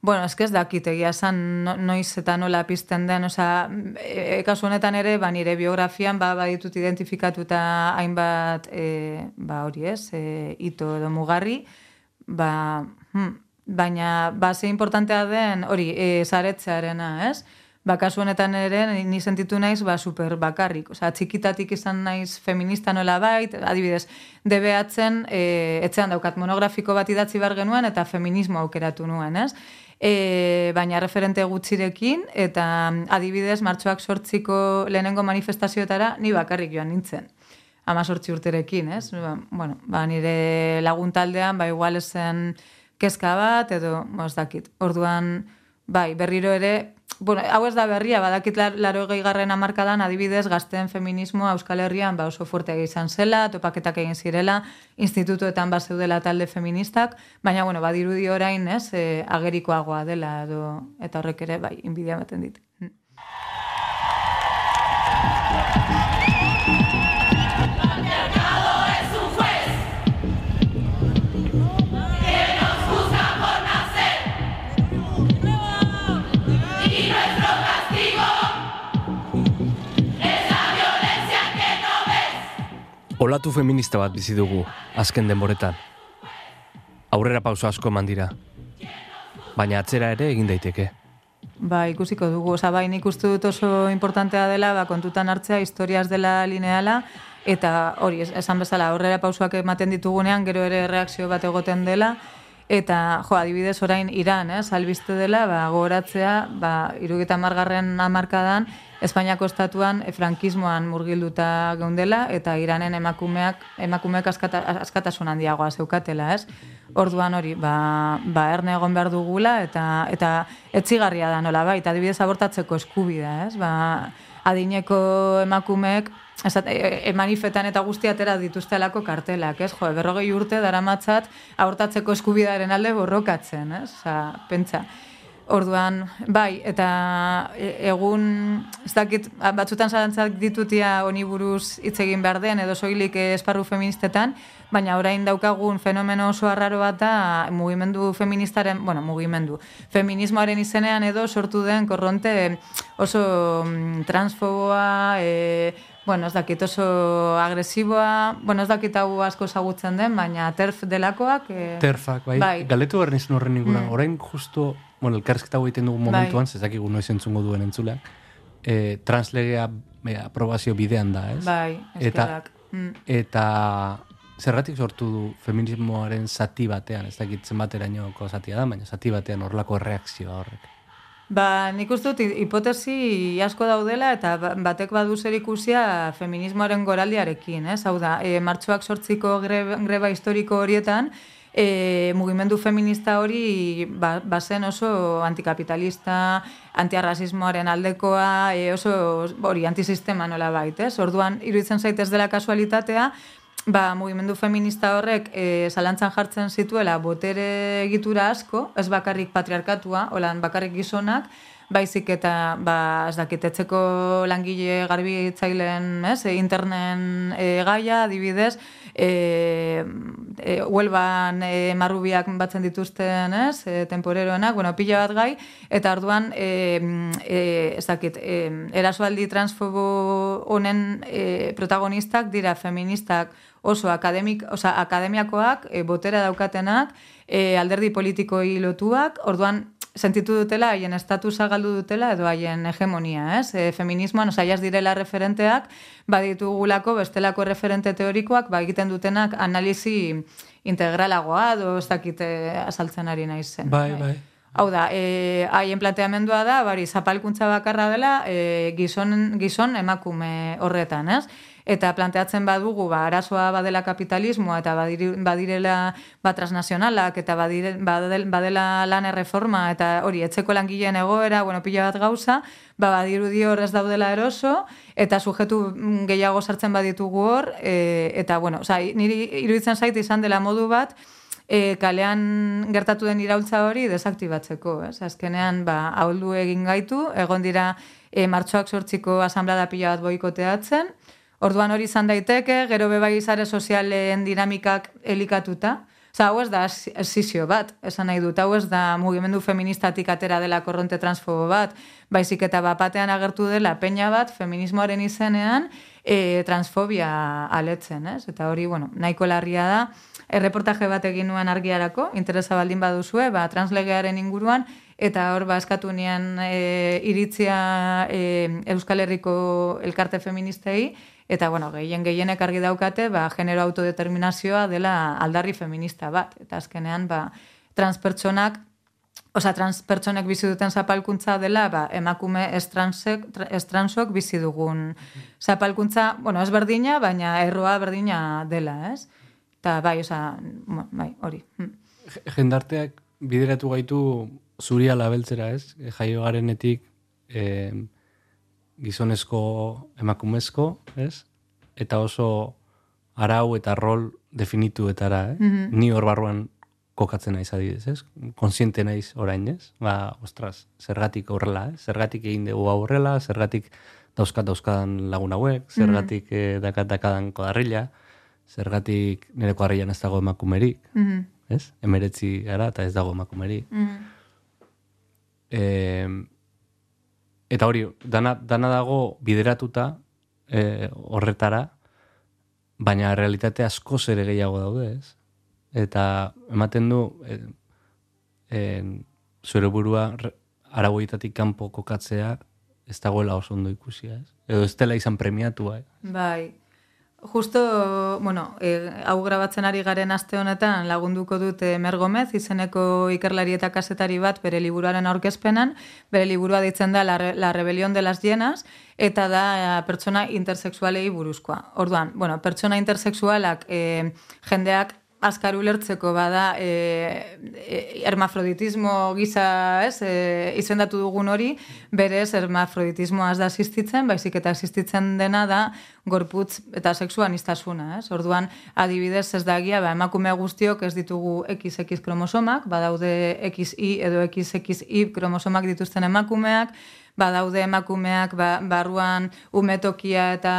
Bueno, ez ez dakit egia esan noiz eta nola pizten den, oza, e, kasu honetan ere, ba, nire biografian, ba, baditut identifikatuta hainbat, e, ba, hori ez, e, ito edo mugarri, ba, hm, baina, ba, ze importantea den, hori, e, zaretzearena, ez? Ba, kasu honetan ere, ni sentitu naiz, ba, super bakarrik. Osa, txikitatik izan naiz feminista nola bait, adibidez, debeatzen, e, etzean daukat monografiko bat idatzi bar genuen, eta feminismo aukeratu nuen, ez? E, baina referente gutxirekin, eta adibidez, martxoak sortziko lehenengo manifestazioetara, ni bakarrik joan nintzen. Ama sortzi urterekin, ez? Ba, bueno, ba, nire laguntaldean, ba, igual esen kezka bat, edo, mos dakit, orduan, bai, berriro ere, bueno, hau ez da berria, badakit laro gehi garren amarkadan, adibidez, gazten feminismoa Euskal Herrian ba oso fuerte izan zela, topaketak egin zirela, institutuetan bat zeudela talde feministak, baina, bueno, badirudi orain, ez, e, agerikoagoa dela, edo, eta horrek ere, bai, inbidia baten dit. Olatu feminista bat bizi dugu azken denboretan. Aurrera pauso asko eman dira. Baina atzera ere egin daiteke. Ba, ikusiko dugu. Osa, bai, nik uste dut oso importantea dela, ba, kontutan hartzea, historiaz dela lineala, eta hori, esan bezala, aurrera pausoak ematen ditugunean, gero ere reakzio bat egoten dela, eta, jo, adibidez, orain, Iran, eh, salbizte dela, ba, gogoratzea, ba, irugita margarren amarkadan, Espainiako estatuan e, frankismoan murgilduta geundela eta Iranen emakumeak emakumeak askata, askatasun handiagoa zeukatela, ez? Orduan hori, ba, ba erne egon behar dugula eta eta etzigarria da nola bai, adibidez abortatzeko eskubidea, ez? Ba, adineko emakumeek esat, e, e, manifetan eta guztiatera dituztelako kartelak, ez? Jo, berrogei urte daramatzat abortatzeko eskubidearen alde borrokatzen, ez? Osa, pentsa. Orduan, bai, eta e, egun, ez dakit, batzutan zarantzak ditutia honi buruz hitz egin behar den, edo soilik esparru feministetan, baina orain daukagun fenomeno oso arraro bat da mugimendu feministaren, bueno, mugimendu, feminismoaren izenean edo sortu den korronte oso mm, transfoboa, e, bueno, ez dakit oso agresiboa, bueno, ez dakit hau asko zagutzen den, baina terf delakoak. E, Terfak, bai. bai. Galetu behar nizun horren ninguna. Mm. Orain justo bueno, elkarrezketa egiten dugu momentuan, bai. zezakigu noiz entzungo duen entzuleak, e, translegea e, aprobazio bidean da, ez? Bai, eskerak. Eta, mm. eta zerratik sortu du feminismoaren zati batean, ez dakit zenbaterainoko zatia da, baina zati batean horlako reakzioa horrek. Ba, nik uste dut hipotesi asko daudela eta ba, batek badu zer ikusia feminismoaren goraldiarekin, ez? Hau da, e, martxoak sortziko greba, greba historiko horietan, e, mugimendu feminista hori ba, bazen oso antikapitalista, antiarrasismoaren aldekoa, e, oso hori antisistema nola baitez. Orduan, iruditzen zaitez dela kasualitatea, ba, mugimendu feminista horrek e, zalantzan jartzen zituela botere egitura asko, ez bakarrik patriarkatua, holan bakarrik gizonak, baizik eta ba ez dakitetzeko langile garbitzaileen, ez, internen e, gaia adibidez, e, e, huelban e, marrubiak batzen dituzten, ez, e, temporeroenak, bueno, pila bat gai, eta orduan, e, e, ez dakit, e, erasoaldi transfobo honen e, protagonistak dira feministak oso akademik, oza, akademiakoak, e, botera daukatenak, e, alderdi politikoi lotuak, orduan, sentitu dutela haien estatusa galdu dutela edo haien hegemonia, ez? E, feminismoan, oza, jas direla referenteak, baditugulako bestelako referente teorikoak, ba egiten dutenak analizi integralagoa, edo ez dakite azaltzen ari naizen. Bai, bai. Hau da, e, haien planteamendua da, bari, zapalkuntza bakarra dela, e, gizon, gizon emakume horretan, ez? Eta planteatzen badugu ba arazoa badela kapitalismoa eta badirela ba transnazionalak eta badire, badela lan erreforma eta hori etzeko langileen egoera, bueno, pila bat gauza, ba badirudi hor ez daudela eroso eta sujetu gehiago sartzen baditugu hor e, eta bueno, osea, niri iruditzen zait izan dela modu bat e, kalean gertatu den iraultza hori desaktibatzeko, ez? Azkenean, ba, ahuldu egin gaitu, egon dira e, martxoak sortziko asamblada pila bat boikoteatzen, Orduan hori izan daiteke, gero bebai izare sozialen dinamikak elikatuta. Osa, hau ez da esizio bat, esan nahi dut, hau ez da mugimendu feministatik atera dela korronte transfobo bat, baizik eta bapatean agertu dela peña bat, feminismoaren izenean, e, transfobia aletzen, ez? Eta hori, bueno, nahiko larria da, erreportaje bat egin nuen argiarako, interesa baldin baduzue, ba, translegearen inguruan, eta hor ba eskatu nian e, iritzia e, Euskal Herriko elkarte feministei, Eta, bueno, gehien gehienek argi daukate, ba, genero autodeterminazioa dela aldarri feminista bat. Eta azkenean, ba, transpertsonak, oza, transpertsonek bizi duten zapalkuntza dela, ba, emakume estransek, estransok bizi dugun zapalkuntza, bueno, ez berdina, baina erroa berdina dela, ez? Eta, bai, oza, bai, hori. Hm. Jendarteak bideratu gaitu zuria labeltzera, ez? Jaio garenetik, eh, gizonezko emakumezko, ez? Eta oso arau eta rol definituetara, eh? Mm Ni hor barruan kokatzen naiz adidez, ez? Konsiente naiz orain, ez? Ba, ostras, zergatik horrela, eh? Zergatik egin dugu aurrela, zergatik dauzkat dauzkadan lagun hauek, mhm. zergatik mm -hmm. dakat dakadan kodarrila, zergatik nire kodarrilan ez dago emakumerik, mm ez? Emeretzi gara eta ez dago emakumerik. Mm Eta hori, dana, dana dago bideratuta e, horretara, baina realitate asko ere gehiago daude, ez? Eta ematen du, e, e, zure burua aragoitatik kanpo kokatzea, ez dagoela oso ondo ikusia, ez? Edo ez dela izan premiatua, eh? Bai, Justo, bueno, e, hau grabatzen ari garen aste honetan lagunduko dut Mer Gomez, izeneko ikerlari eta kasetari bat bere liburuaren aurkezpenan, bere liburua ditzen da La, La Rebelión de las Llenas, eta da e, pertsona intersexualei buruzkoa. Orduan, bueno, pertsona intersexualak e, jendeak azkar ulertzeko bada e, e, hermafroditismo giza ez, e, izendatu dugun hori, berez hermafroditismoa ez da asistitzen, baizik eta asistitzen dena da gorputz eta sexuan iztasuna. Ez? Orduan, adibidez ez da egia, ba, emakume guztiok ez ditugu XX kromosomak, badaude XY edo XXY kromosomak dituzten emakumeak, badaude emakumeak ba, barruan umetokia eta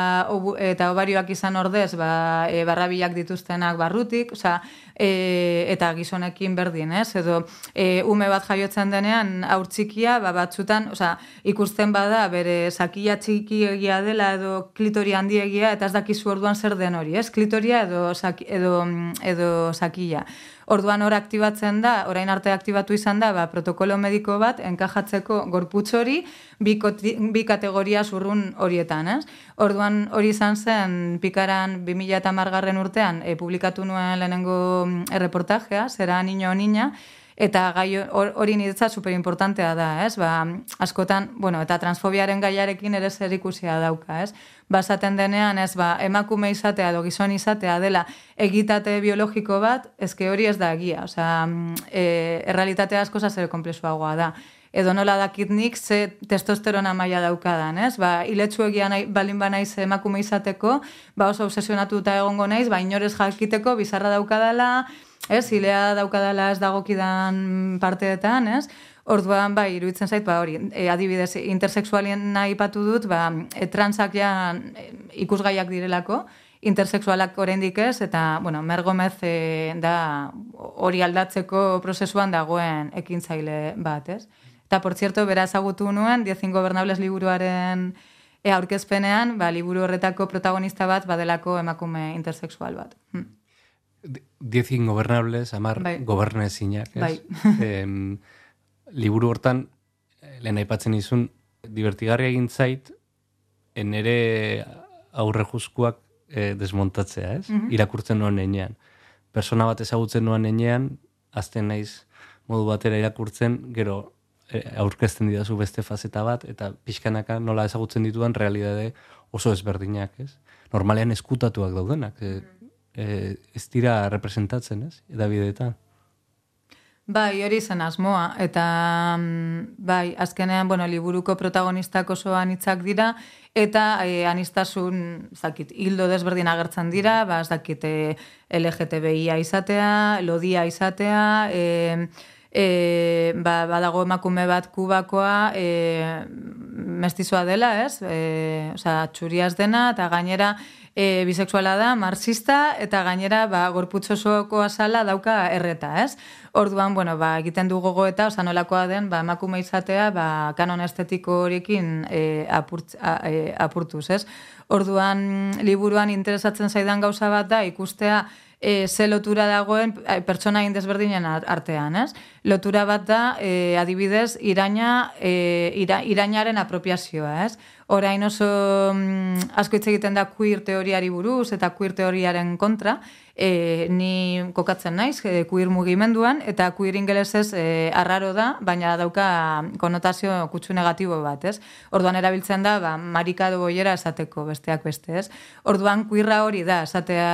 eta obarioak izan ordez ba, e, barrabilak dituztenak barrutik, osea, e, eta gizonekin berdin, ez? Edo e, ume bat jaiotzen denean aur txikia, ba, batzutan, osea, ikusten bada bere sakia txiki egia dela edo klitori handiegia eta ez dakizu orduan zer den hori, ez? Klitoria edo, edo, edo sakia. Orduan hor aktibatzen da, orain arte aktibatu izan da, ba, protokolo mediko bat enkajatzeko gorputz hori bi, bi kategoria zurrun horietan, ez? Orduan hori izan zen pikaran 2000 eta margarren urtean e, publikatu nuen lehenengo mm, erreportajea, zera niño niña, eta gai hori niretza super importantea da, ez? Ba, askotan, bueno, eta transfobiaren gaiarekin ere zer ikusia dauka, ez? Basaten denean, ez, ba, emakume izatea edo gizon izatea dela egitate biologiko bat, ezke hori ez da egia, osea, e, errealitatea asko zer komplexuagoa da edo nola dakit nik ze testosterona maila daukadan, ez? Ba, iletsu egia nahi, balin ba naiz emakume izateko, ba oso obsesionatuta egongo naiz, ba inorez jakiteko bizarra daukadala, ez, hilea daukadala ez dagokidan parteetan, ez, Orduan, bai, iruditzen zait, ba, hori, e, adibidez, intersexualien nahi patu dut, ba, e, transak ja e, ikusgaiak direlako, intersexualak oraindik ez, eta, bueno, Mer Gomez e, da hori aldatzeko prozesuan dagoen ekintzaile bat, ez? Eta, por cierto, bera ezagutu nuen, Diezin Gobernables liburuaren e, aurkezpenean, ba, liburu horretako protagonista bat badelako emakume intersexual bat. Hm. Diezin Gobernables, amar bai. gobernezinak, ez? Bai. liburu hortan, eh, lehen aipatzen izun, divertigarria egin zait, enere aurre juzkuak e, desmontatzea, ez? Mm Irakurtzen nuen enean. Persona bat ezagutzen nuen enean, azten naiz modu batera irakurtzen, gero e, aurkezten didazu beste fazeta bat, eta pixkanaka nola ezagutzen dituan realidade oso ezberdinak, ez? Normalean eskutatuak daudenak, e, e, ez dira representatzen, ez? Edabideetan. Bai, hori zen asmoa, eta mm, bai, azkenean, bueno, liburuko protagonistak oso anitzak dira, eta e, anistasun, zakit, hildo desberdin agertzen dira, ba, zakit, e, eh, LGTBIa izatea, lodia izatea, e, e, ba, badago emakume bat kubakoa, e, mestizoa dela, ez? E, oza, txuriaz dena, eta gainera, e, bisexuala da, marxista, eta gainera, ba, gorputzosoko azala dauka erreta, ez? Orduan, bueno, ba, egiten du gogo eta, osa nolakoa den, ba, emakume izatea, ba, kanon estetiko horiekin e, apurt, e, apurtuz, ez? Orduan, liburuan interesatzen zaidan gauza bat da, ikustea, e, ze lotura dagoen pertsona indezberdinen artean, ez? Lotura bat da, e, adibidez, iraina, e, ira, irainaren apropiazioa, ez? Orain oso mm, asko hitz egiten da queer teoriari buruz eta queer teoriaren kontra, e, ni kokatzen naiz e, queer mugimenduan eta queer ingelesez e, arraro da, baina dauka konotazio kutsu negatibo bat, ez? Orduan erabiltzen da, ba, marika do boiera esateko besteak beste, ez? Orduan queerra hori da, esatea,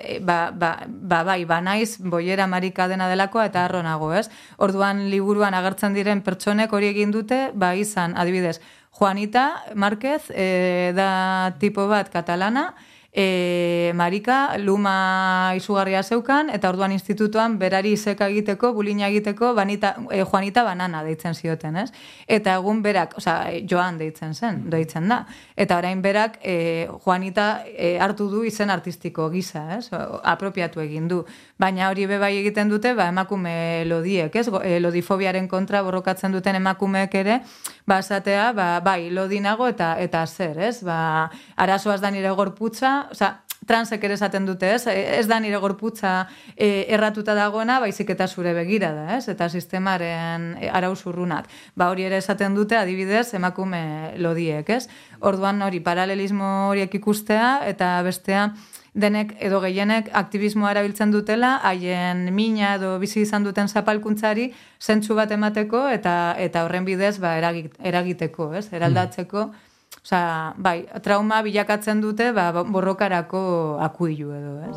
e, ba, ba, ba, bai, ba naiz boiera marika dena delakoa eta arro nago, ez? Orduan liburuan agertzen diren pertsonek hori egin dute, ba izan, adibidez, Juanita Márquez e, da tipo bat katalana, e, Marika luma izugarria zeukan, eta orduan institutuan berari izeka egiteko, bulina egiteko, banita, e, Juanita banana deitzen zioten, ez? Eta egun berak, oza, joan deitzen zen, deitzen da. Eta orain berak, e, Juanita e, hartu du izen artistiko gisa, ez? apropiatu egin du. Baina hori bebai egiten dute, ba, emakume lodiek, ez? E, lodifobiaren kontra borrokatzen duten emakumeek ere, ba, esatea, ba, bai, lodinago eta eta zer, ez? Ba, arazoaz da nire gorputza, osea, transek ere esaten dute, ez? Ez da nire gorputza e, erratuta dagoena, baizik eta zure begira da, ez? Eta sistemaren e, arauzurrunak. Ba, hori ere esaten dute, adibidez, emakume lodiek, ez? Orduan hori paralelismo horiek ikustea eta bestea denek edo gehienek aktivismoa erabiltzen dutela, haien mina edo bizi izan duten zapalkuntzari zentsu bat emateko eta eta horren bidez ba, eragiteko, ez? Eraldatzeko. Mm. Osa, bai, trauma bilakatzen dute, ba, borrokarako akuilu edo, ez?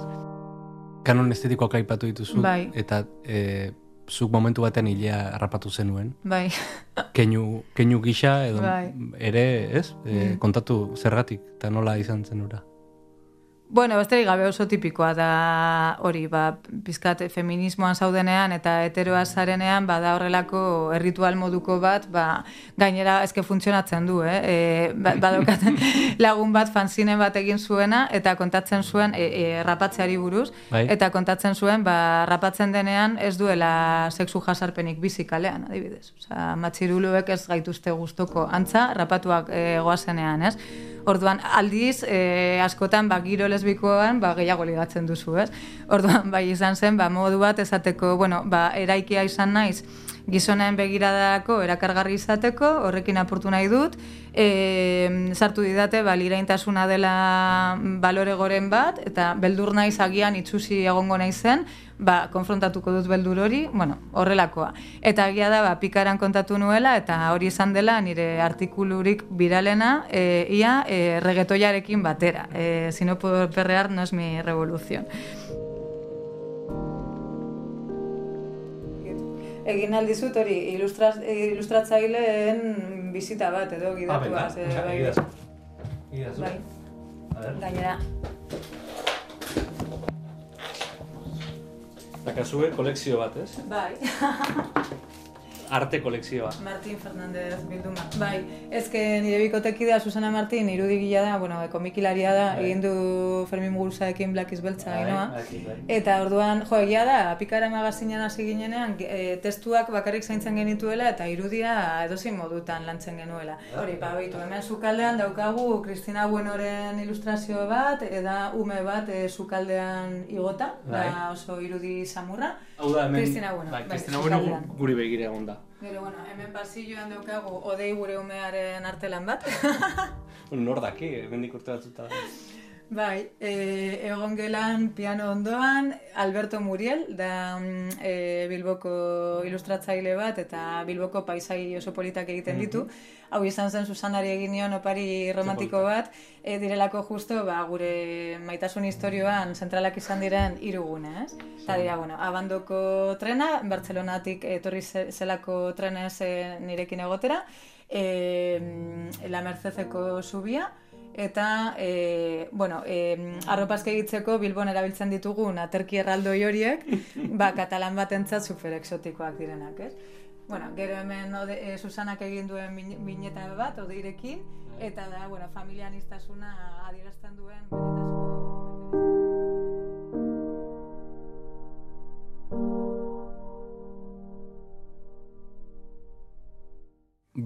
Kanon estetikoak aipatu dituzu, bai. eta e, zuk momentu batean hilea harrapatu zenuen. Bai. keinu, keinu gisa, edo bai. ere, ez? E, mm. kontatu zerratik, eta nola izan zenura? Bueno, besterik gabe oso tipikoa da hori, ba, pizkat feminismoan zaudenean eta heteroa zarenean, ba, da horrelako erritual moduko bat, ba, gainera eske funtzionatzen du, eh? E, ba, lagun bat fanzine bat egin zuena eta kontatzen zuen e, e, rapatzeari buruz, bai. eta kontatzen zuen, ba, rapatzen denean ez duela sexu jasarpenik bizikalean, adibidez. Osa, matxiruluek ez gaituzte gustoko antza, rapatuak e, goazenean, ez? Orduan, aldiz, e, askotan, ba, giro lesbikoan, ba, gehiago ligatzen duzu, ez? Orduan, bai, izan zen, ba, modu bat esateko, bueno, ba, eraikia izan naiz, gizonen begiradako erakargarri izateko, horrekin apurtu nahi dut, e, sartu didate, ba, liraintasuna dela balore goren bat, eta beldur naiz agian itxusi egongo naizen, ba, konfrontatuko dut beldur hori, bueno, horrelakoa. Eta agia da, ba, pikaran kontatu nuela, eta hori izan dela nire artikulurik biralena, e, ia, e, regetoiarekin batera. E, si no puedo perrear, no es mi revolución. Egin aldizut hori, ilustratzaileen bizita bat edo gidatu ah, bai, bai. bai. Gainera, Zakazue kolekzio bat, ez? Bai. arte kolekzioa. Martin Fernandez bilduma. Bai, ezke nire bikotekidea Susana Martin irudigila da, bueno, komikilaria da, bai. egin du Fermin Muguruzaekin Black is Beltza, bai, bai, bai, Eta orduan, jo, egia da, apikara magazinean hasi ginenean, e, testuak bakarrik zaintzen genituela eta irudia edozin modutan lantzen genuela. Hori, ba, baitu, hemen sukaldean daukagu Kristina Buenoren ilustrazio bat, eda ume bat e, sukaldean igota, bai. da oso irudi samurra. Hau da, hemen, Kristina Bueno, bai, Kristina Bueno guri begire egon da. Gero, bueno, hemen pasilloan daukagu odei gure umearen artelan bat. nor daki, hemen urte batzuta. Bai, e, egon gelan piano ondoan, Alberto Muriel, da e, Bilboko ilustratzaile bat, eta Bilboko paisai oso politak egiten ditu. Hau izan zen Susanari egin nion opari romantiko bat, e, direlako justo, ba, gure maitasun historioan zentralak izan diren irugune, ez? Eta dira, bueno, abandoko trena, Bartzelonatik etorri zelako trenez e, nirekin egotera, e, La Mercezeko subia, eta e, bueno, e, arropazke egitzeko Bilbon erabiltzen ditugun aterki erraldoi horiek, ba, katalan bat entzat super exotikoak direnak, ez? Bueno, gero hemen ode, e, Susanak egin duen bineta bat, odeirekin, eta da, bueno, familian iztasuna adierazten duen benetazko...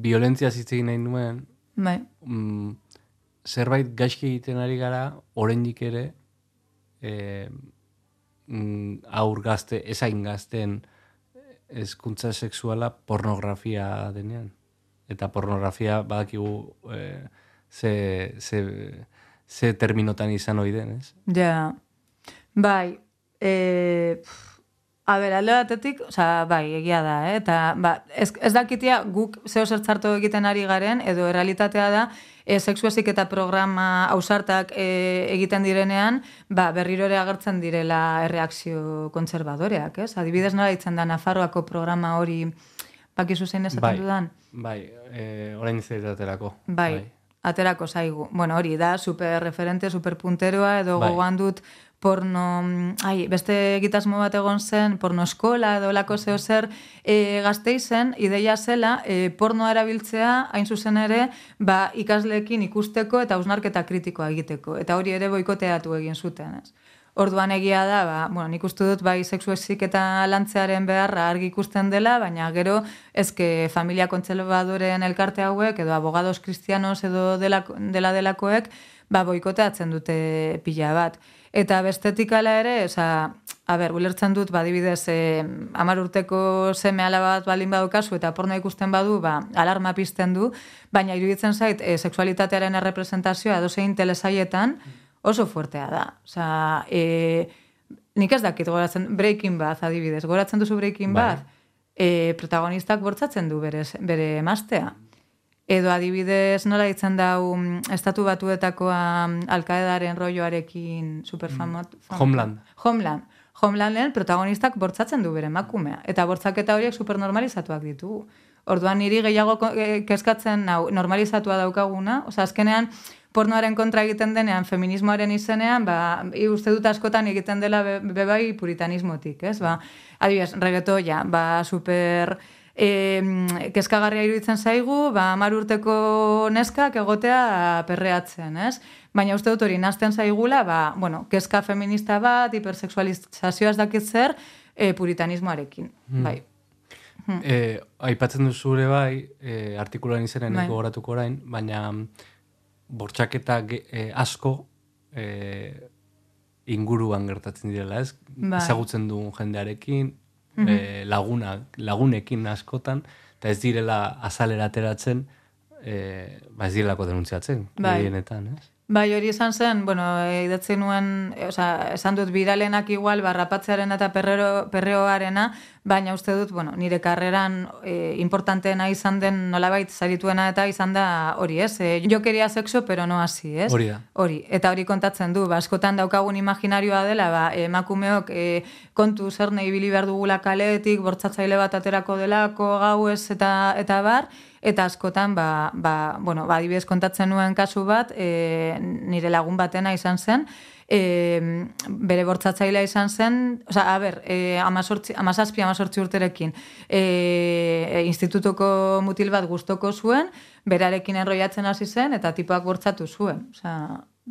Violentzia zitzegin nahi nuen, bai. Mm, zerbait gaizki egiten ari gara, oraindik ere, e, aur gazte, ezain gazten ezkuntza sexuala pornografia denean. Eta pornografia badakigu e, ze, ze, ze terminotan izan hori den, ez? Ja, bai, e, A ber, alde batetik, oza, bai, egia da, eh? eta ba, ez, ez dakitia guk zeo zertzartu egiten ari garen, edo errealitatea da, e, sexuazik eta programa ausartak e, egiten direnean, ba, berrirore agertzen direla erreakzio kontzerbadoreak, ez? Adibidez nola ditzen da, Nafarroako programa hori, bakizu zein esaten bai, dudan? Bai, e, orain aterako. Bai, bai, aterako zaigu. Bueno, hori da, super referente, super punteroa, edo bai. gogoan dut, porno, ai, beste egitasmo bat egon zen, porno eskola edo lako zeo zer e, gazteizen, ideia zela, e, pornoa erabiltzea, hain zuzen ere, ba, ikasleekin ikusteko eta ausnarketa kritikoa egiteko. Eta hori ere boikoteatu egin zuten, ez? Orduan egia da, ba, bueno, nik uste dut bai sexuesik eta lantzearen beharra argi ikusten dela, baina gero ezke familia kontzelbadoren elkarte hauek edo abogados kristianos edo dela, dela delakoek ba, boikoteatzen dute pila bat. Eta bestetik ala ere, oza, a ber, ulertzen dut, badibidez, e, amar urteko seme bat balin badukazu eta porno ikusten badu, ba, alarma pizten du, baina iruditzen zait, e, sexualitatearen errepresentazioa dozein telesaietan oso fuertea da. Oza, e, nik ez dakit goratzen, breaking bat, adibidez, goratzen duzu breaking bai. bat, e, protagonistak bortzatzen du bere, bere mastea. Edo adibidez nola ditzen da um, estatu batuetakoa um, alkaedaren rolloarekin superfamot. Mm. Homeland. Homeland. Homelanden protagonistak bortzatzen du bere makumea. Eta bortzaketa horiek supernormalizatuak ditugu. Orduan niri gehiago eh, kezkatzen nau, normalizatua daukaguna. Osa, azkenean, pornoaren kontra egiten denean, feminismoaren izenean, ba, uste dut askotan egiten dela bebai puritanismotik, ez? Ba, adibidez, regetoia, ba, super e, kezkagarria iruditzen zaigu, ba, mar urteko neskak egotea perreatzen, ez? Baina uste dut hori, nazten zaigula, ba, bueno, kezka feminista bat, hipersexualizazioaz dakit zer, e, puritanismoarekin, hmm. bai. Hmm. E, aipatzen duzu ere bai, e, artikuloan izenen bai. gogoratuko orain, baina bortxaketa e, asko e, inguruan gertatzen direla, ez? Bai. Ezagutzen dugun jendearekin, e, laguna, lagunekin askotan, eta ez direla azalera ateratzen, e, ba ez direlako denuntziatzen, bai. ez? Bai, hori esan zen, bueno, idatzen nuen, e, oza, esan dut biralenak igual, barrapatzearen eta perrero, perreoarena, baina uste dut, bueno, nire karreran e, importanteena izan den nolabait zarituena eta izan da hori, ez? E, jo keria sexo, pero no hasi, ez? Hori da. Hori, eta hori kontatzen du, ba, askotan daukagun imaginarioa dela, ba, emakumeok e, kontu zer nahi bili behar dugula kaletik, bortzatzaile bat aterako delako, gau ez, eta, eta bar, eta askotan ba, ba, bueno, ba, kontatzen nuen kasu bat e, nire lagun batena izan zen e, bere bortzatzailea izan zen, oza, a ber, e, amazortzi, amazazpi, amazortzi urterekin, e, institutuko mutil bat gustoko zuen, berarekin enroiatzen hasi zen, eta tipoak bortzatu zuen. Oza,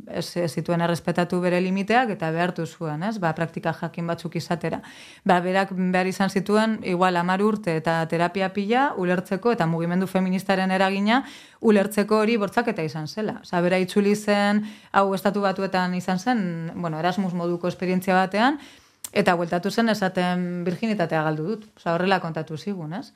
ez, zituen errespetatu bere limiteak eta behartu zuen, ez? Ba, praktika jakin batzuk izatera. Ba, berak behar izan zituen, igual amar urte eta terapia pila, ulertzeko eta mugimendu feministaren eragina, ulertzeko hori bortzaketa izan zela. Osa, bera itzuli zen, hau estatu batuetan izan zen, bueno, Erasmus moduko esperientzia batean, eta bueltatu zen esaten virginitatea galdu dut. Osa, horrela kontatu zigun, ez?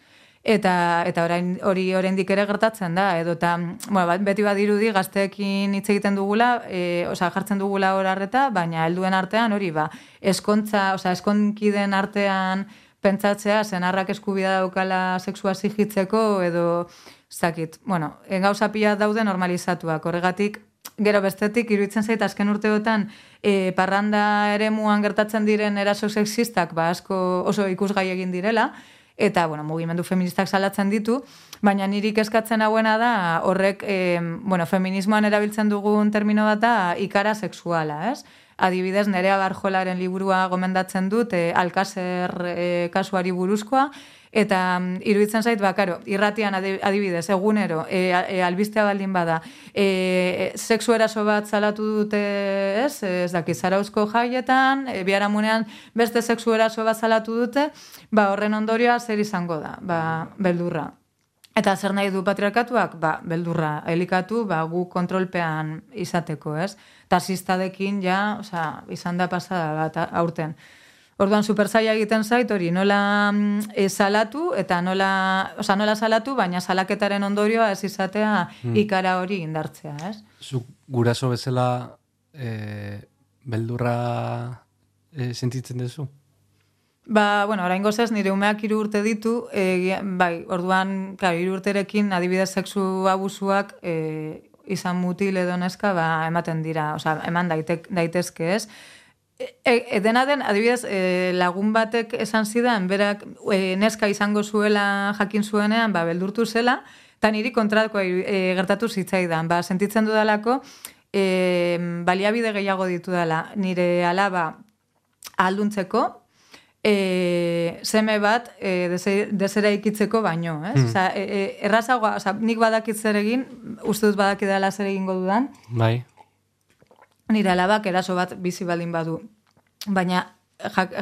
Eta eta orain hori oraindik ere gertatzen da edo ta bueno, bat, beti badirudi gazteekin hitz egiten dugula, e, osea jartzen dugula hor harreta, baina helduen artean hori ba, eskontza, osea eskonkiden artean pentsatzea senarrak eskubida daukala sexua sigitzeko edo zakit. Bueno, en gauza pila daude normalizatuak. Horregatik Gero bestetik, iruditzen zait, azken urteotan, e, parranda ere muan gertatzen diren eraso sexistak, ba, asko oso ikusgai egin direla, eta bueno, mugimendu feministak salatzen ditu, baina nirik eskatzen hauena da horrek e, bueno, feminismoan erabiltzen dugun termino bat da ikara sexuala, ez? Adibidez, nerea barjolaren liburua gomendatzen dut, e, alkazer e, kasuari buruzkoa, Eta mm, iruditzen zait, ba, karo, irratian adibidez, egunero, e, e, albistea baldin bada, e, sexu eraso bat zalatu dute, ez, ez daki, zarauzko jaietan, e, biharamunean beste sexu eraso bat zalatu dute, ba, horren ondorioa zer izango da, ba, beldurra. Eta zer nahi du patriarkatuak? Ba, beldurra, elikatu, ba, gu kontrolpean izateko, ez? Tasistadekin, ja, oza, izan da pasada bat aurten. Orduan super egiten zait hori nola e, salatu eta nola, oza, nola salatu baina salaketaren ondorioa ez izatea hmm. ikara hori indartzea, ez? Zu guraso bezala e, beldurra e, sentitzen duzu? Ba, bueno, orain gozaz, nire umeak iru urte ditu, e, bai, orduan, klar, iru urterekin adibidez sexu abusuak e, izan mutil edo neska, ba, ematen dira, oza, eman daitek, daitezke ez, E, e, dena den, adibidez, e, lagun batek esan zidan, berak e, neska izango zuela jakin zuenean, ba, beldurtu zela, eta niri kontratko e, gertatu zitzaidan. Ba, sentitzen dudalako, e, baliabide gehiago ditu dela, nire alaba alduntzeko, e, seme bat e, desera ikitzeko baino, ez? Mm. Osa, e, e, errazagoa, osa, nik badakit zer egin, uste dut badakit dela zer egingo dudan. Bai nire alabak eraso bat bizi baldin badu. Baina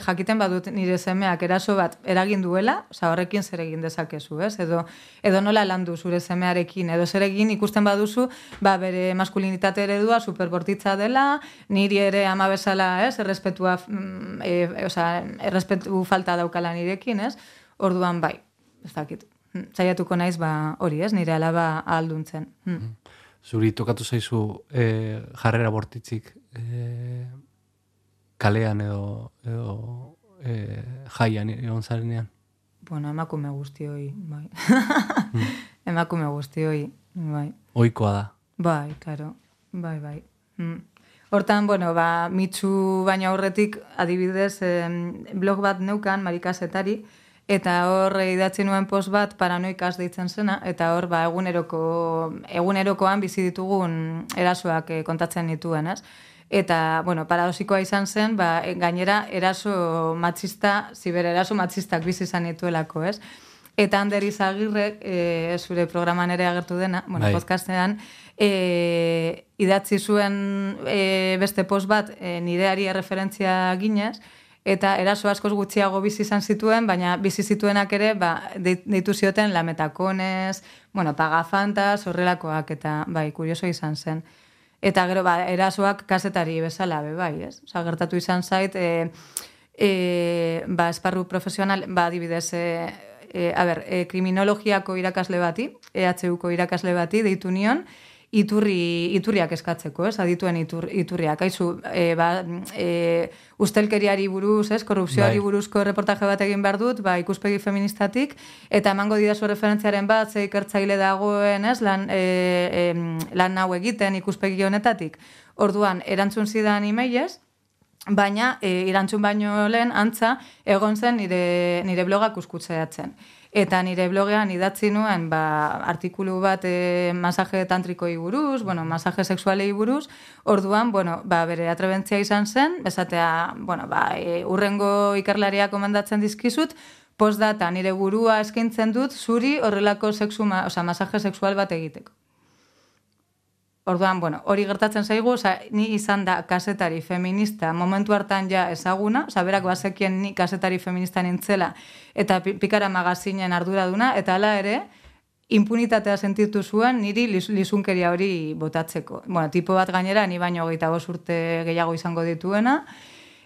jakiten badut nire semeak eraso bat eragin duela, oza, horrekin zer egin dezakezu, ez? Edo, edo nola landu zure semearekin, edo zer egin ikusten baduzu, ba, bere maskulinitate eredua superbortitza dela, niri ere ama bezala, ez? Errespetua, mm, e, oza, errespetu falta daukala nirekin, ez? Orduan, bai, ez dakit. Zaiatuko naiz, ba, hori, ez? Nire alaba alduntzen. Hmm. Mm zuri tokatu zaizu e, jarrera bortitzik e, kalean edo, edo e, jaian egon zarenean? Bueno, emakume guzti hoi, bai. mm. emakume guzti hoi, bai. Oikoa da. Bai, claro, bai, bai. Mm. Hortan, bueno, ba, mitzu baina horretik, adibidez, eh, blog bat neukan, marikasetari, eta hor idatzi nuen post bat paranoikaz deitzen zena, eta hor ba, eguneroko, egunerokoan bizi ditugun erasoak eh, kontatzen dituen, ez? Eta, bueno, paradosikoa izan zen, ba, gainera eraso matxista, ziber eraso matxistak bizi izan dituelako, ez? Eta Ander Izagirre, e, zure programan ere agertu dena, bueno, bai. podcastean, e, idatzi zuen e, beste post bat e, nireari referentzia ginez, eta eraso askoz gutxiago bizi izan zituen, baina bizi zituenak ere, ba, deitu zioten lametakonez, bueno, pagafantas, horrelakoak, eta bai, kurioso izan zen. Eta gero, ba, erasoak kasetari bezala, be, bai, ez? Osa, gertatu izan zait, e, e, ba, esparru profesional, ba, dibidez, e, e, a ber, e, kriminologiako irakasle bati, EHUko irakasle bati, deitu nion, iturri, iturriak eskatzeko, ez, adituen itur, iturriak. Haizu, e, ba, e, ustelkeriari buruz, ez, korrupzioari bai. buruzko reportaje bat egin behar dut, ba, ikuspegi feministatik, eta emango didazu referentziaren bat, ze ikertzaile dagoen, ez, lan, e, e, lan hau egiten ikuspegi honetatik. Orduan, erantzun zidan imeiez, baina e, irantzun baino lehen antza egon zen nire, nire blogak uskutzeatzen. Eta nire blogean idatzi nuen ba, artikulu bat e, masaje tantrikoi buruz, bueno, masaje sexualei buruz, orduan, bueno, ba, bere atrebentzia izan zen, bezatea, bueno, ba, e, urrengo ikerlaria komandatzen dizkizut, postdata nire burua eskaintzen dut zuri horrelako sexu, ma, oza, masaje sexual bat egiteko. Orduan, bueno, hori gertatzen zaigu, oza, ni izan da kasetari feminista momentu hartan ja ezaguna, oza, berak bazekien ni kasetari feminista nintzela, eta pikara magazinen arduraduna, eta hala ere, impunitatea sentitu zuen niri lizunkeria hori botatzeko. Bueno, tipo bat gainera, ni baino gehiago urte gehiago izango dituena,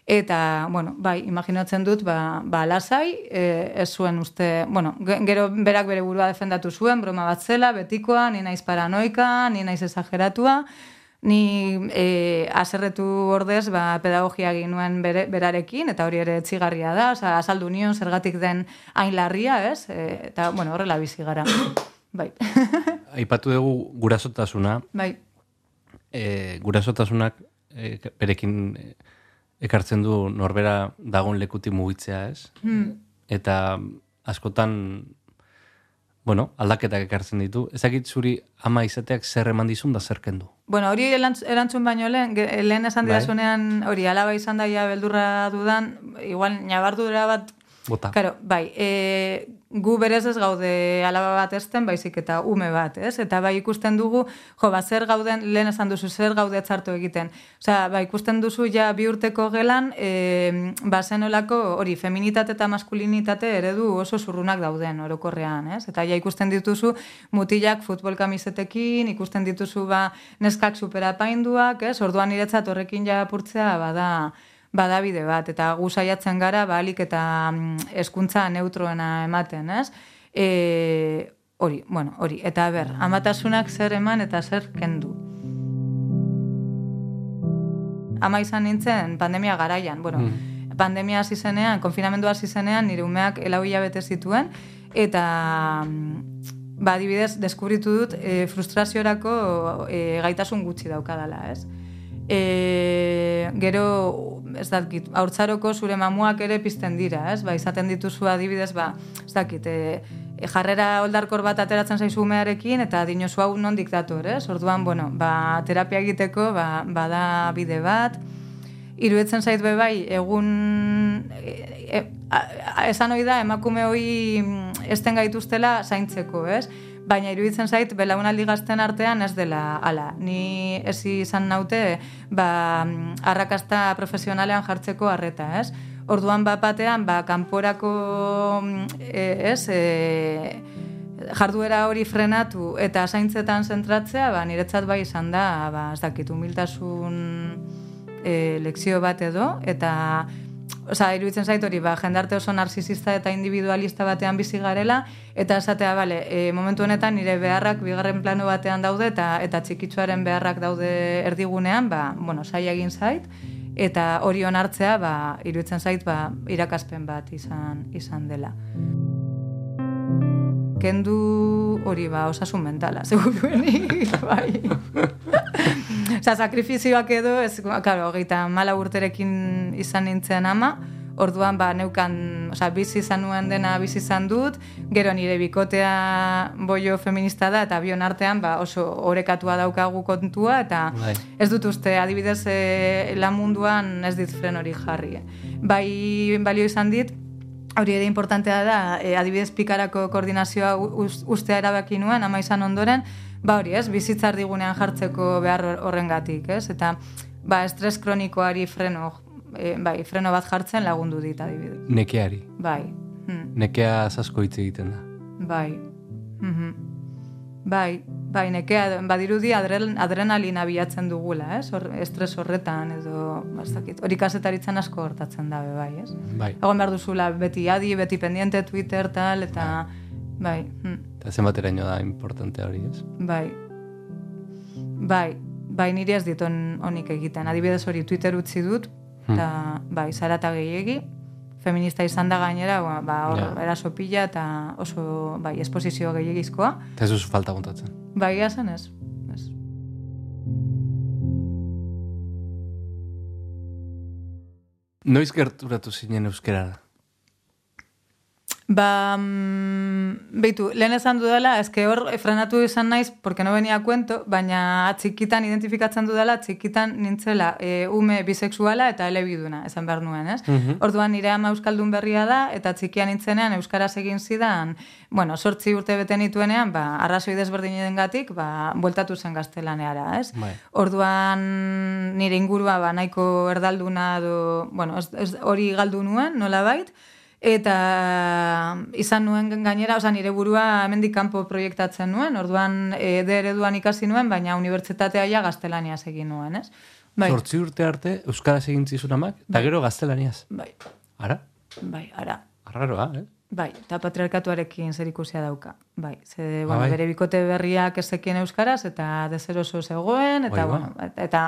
Eta, bueno, bai, imaginatzen dut, ba, ba lasai, e, ez zuen uste, bueno, gero berak bere burua defendatu zuen, broma bat zela, betikoa, ni naiz paranoika, ni naiz exageratua, ni e, aserretu ordez, ba, pedagogia ginuen bere, berarekin, eta hori ere txigarria da, oza, azaldu nion zergatik den hain larria, ez? E, eta, bueno, horrela bizi gara. bai. Aipatu dugu gurasotasuna. Bai. E, gurasotasunak e, berekin... E, ekartzen du norbera dagon lekuti mugitzea, ez? Hmm. Eta askotan, bueno, aldaketak ekartzen ditu. Ezakit zuri ama izateak zer eman dizun da zer kendu? Bueno, hori erantzun baino lehen, lehen esan bai. didazunean, hori alaba izan daia beldurra dudan, igual nabardura bat Bota. Claro, bai, e, gu berez ez gaude alaba bat esten, baizik eta ume bat, ez? Eta bai ikusten dugu, jo, ba, zer gauden, lehen esan duzu, zer gaude txartu egiten. Osea, ba, ikusten duzu ja bi urteko gelan, e, ba, zenolako hori, feminitate eta maskulinitate eredu oso zurrunak dauden orokorrean, ez? Eta ja ikusten dituzu mutilak futbol kamisetekin, ikusten dituzu, ba, neskak superapainduak, ez? Orduan niretzat horrekin ja apurtzea, bada, badabide bat, eta gu saiatzen gara, balik eta mm, eskuntza neutroena ematen, ez? E, hori, bueno, hori, eta ber, amatasunak zer eman eta zer kendu. Ama izan nintzen pandemia garaian, bueno, mm. pandemia hasi zenean, konfinamendu hasi zenean, nire umeak elau bete zituen, eta mm, ba, adibidez, deskubritu dut e, frustraziorako e, gaitasun gutxi daukadala, ez? E, gero, ez dakit, haurtzaroko zure mamuak ere pizten dira, ez? Ba, izaten dituzu adibidez, ba, ez dakit, e, e, jarrera oldarkor bat ateratzen zaizu umearekin, eta dinosu hau non diktator, ez? Orduan, bueno, ba, terapia egiteko, ba, bada bide bat, iruetzen zait be bai, egun, e, e, esan hori da, emakume hori mm, esten gaituztela zaintzeko, ez? Baina iruditzen zait belaunaldi gazten artean ez dela hala. Ni ez izan naute ba, arrakasta profesionalean jartzeko harreta, ez? Orduan bat batean, ba, kanporako e, ez, e, jarduera hori frenatu eta zaintzetan zentratzea, ba, niretzat bai izan da, ba, ez dakit, humiltasun e, lekzio bat edo, eta Osa, iruditzen zait hori, ba, jendarte oso narsizista eta individualista batean bizi garela, eta esatea, bale, e, momentu honetan nire beharrak bigarren plano batean daude, eta eta txikitsuaren beharrak daude erdigunean, ba, bueno, saia egin zait, eta hori onartzea, ba, iruditzen zait, ba, irakaspen bat izan, izan dela. Kendu hori, ba, osasun mentala, seguruenik, bai. Osa, sakrifizioak edo, ez, claro, geita mala urterekin izan nintzen ama, orduan, ba, neukan, osa, bizi izan nuen dena bizi izan dut, gero nire bikotea boio feminista da, eta bion artean, ba, oso orekatua daukagu kontua, eta bai. ez dut uste, adibidez, e, lan munduan ez dit fren hori jarri. Bai, balio izan dit, Hori ere importantea da, e, adibidez pikarako koordinazioa ustea erabaki nuen, ama izan ondoren, ba hori ez, bizitzar digunean jartzeko behar horrengatik, ez? Eta ba, estres kronikoari freno, e, bai, freno bat jartzen lagundu dit adibidez. Nekeari. Bai. Hmm. Nekea zasko hitz egiten da. Bai. Mm Bai, bai, nekea, badirudi adren, adrenalina bilatzen dugula, ez? Or, estres horretan, edo, bastakit, hori kasetaritzen asko hortatzen dabe, bai, ez? Bai. Egon behar duzula, beti adi, beti pendiente Twitter, tal, eta, bai. bai. Eta zenbatera da importante hori, ez? Bai. Bai, bai niri ez diton honik egiten. Adibidez hori Twitter utzi dut, hmm. eta hmm. bai, zarata gehiegi, feminista izan da gainera, ba, ba hor, ja. eraso pila eta oso, bai, esposizio gehiagizkoa. Eta ez falta kontatzen. Bai, zen ez. ez. Noiz gerturatu zinen euskerara? Ba, mm, beitu, lehen esan dudala, ezke hor frenatu izan naiz, porque no venia cuento, baina txikitan identifikatzen dudala, txikitan nintzela e, ume bisexuala eta elebiduna, esan behar nuen, ez? Mhm. Orduan nire ama euskaldun berria da, eta txikian nintzenean euskaraz egin zidan, bueno, sortzi urte beten nituenean, ba, arrazoi desberdinen gatik, ba, bueltatu zen gaztelaneara, ez? Bai. Orduan nire ingurua, ba, nahiko erdalduna, do, bueno, hori galdu nuen, nola bait, eta izan nuen gainera, oza, nire burua hemendik kanpo proiektatzen nuen, orduan e, ereduan ikasi nuen, baina unibertsitatea ja gaztelaniaz egin nuen, ez? Bai. Zortzi urte arte, Euskaraz egin zizun amak, eta bai. gero gaztelaniaz. Bai. Ara? Bai, ara. Arraroa, eh? Bai, eta patriarkatuarekin zer ikusia dauka. Bai, ze, ah, bueno, bai. bere bikote berriak ezekien euskaraz, eta dezeroso zegoen, eta, bai, bueno, eta, eta,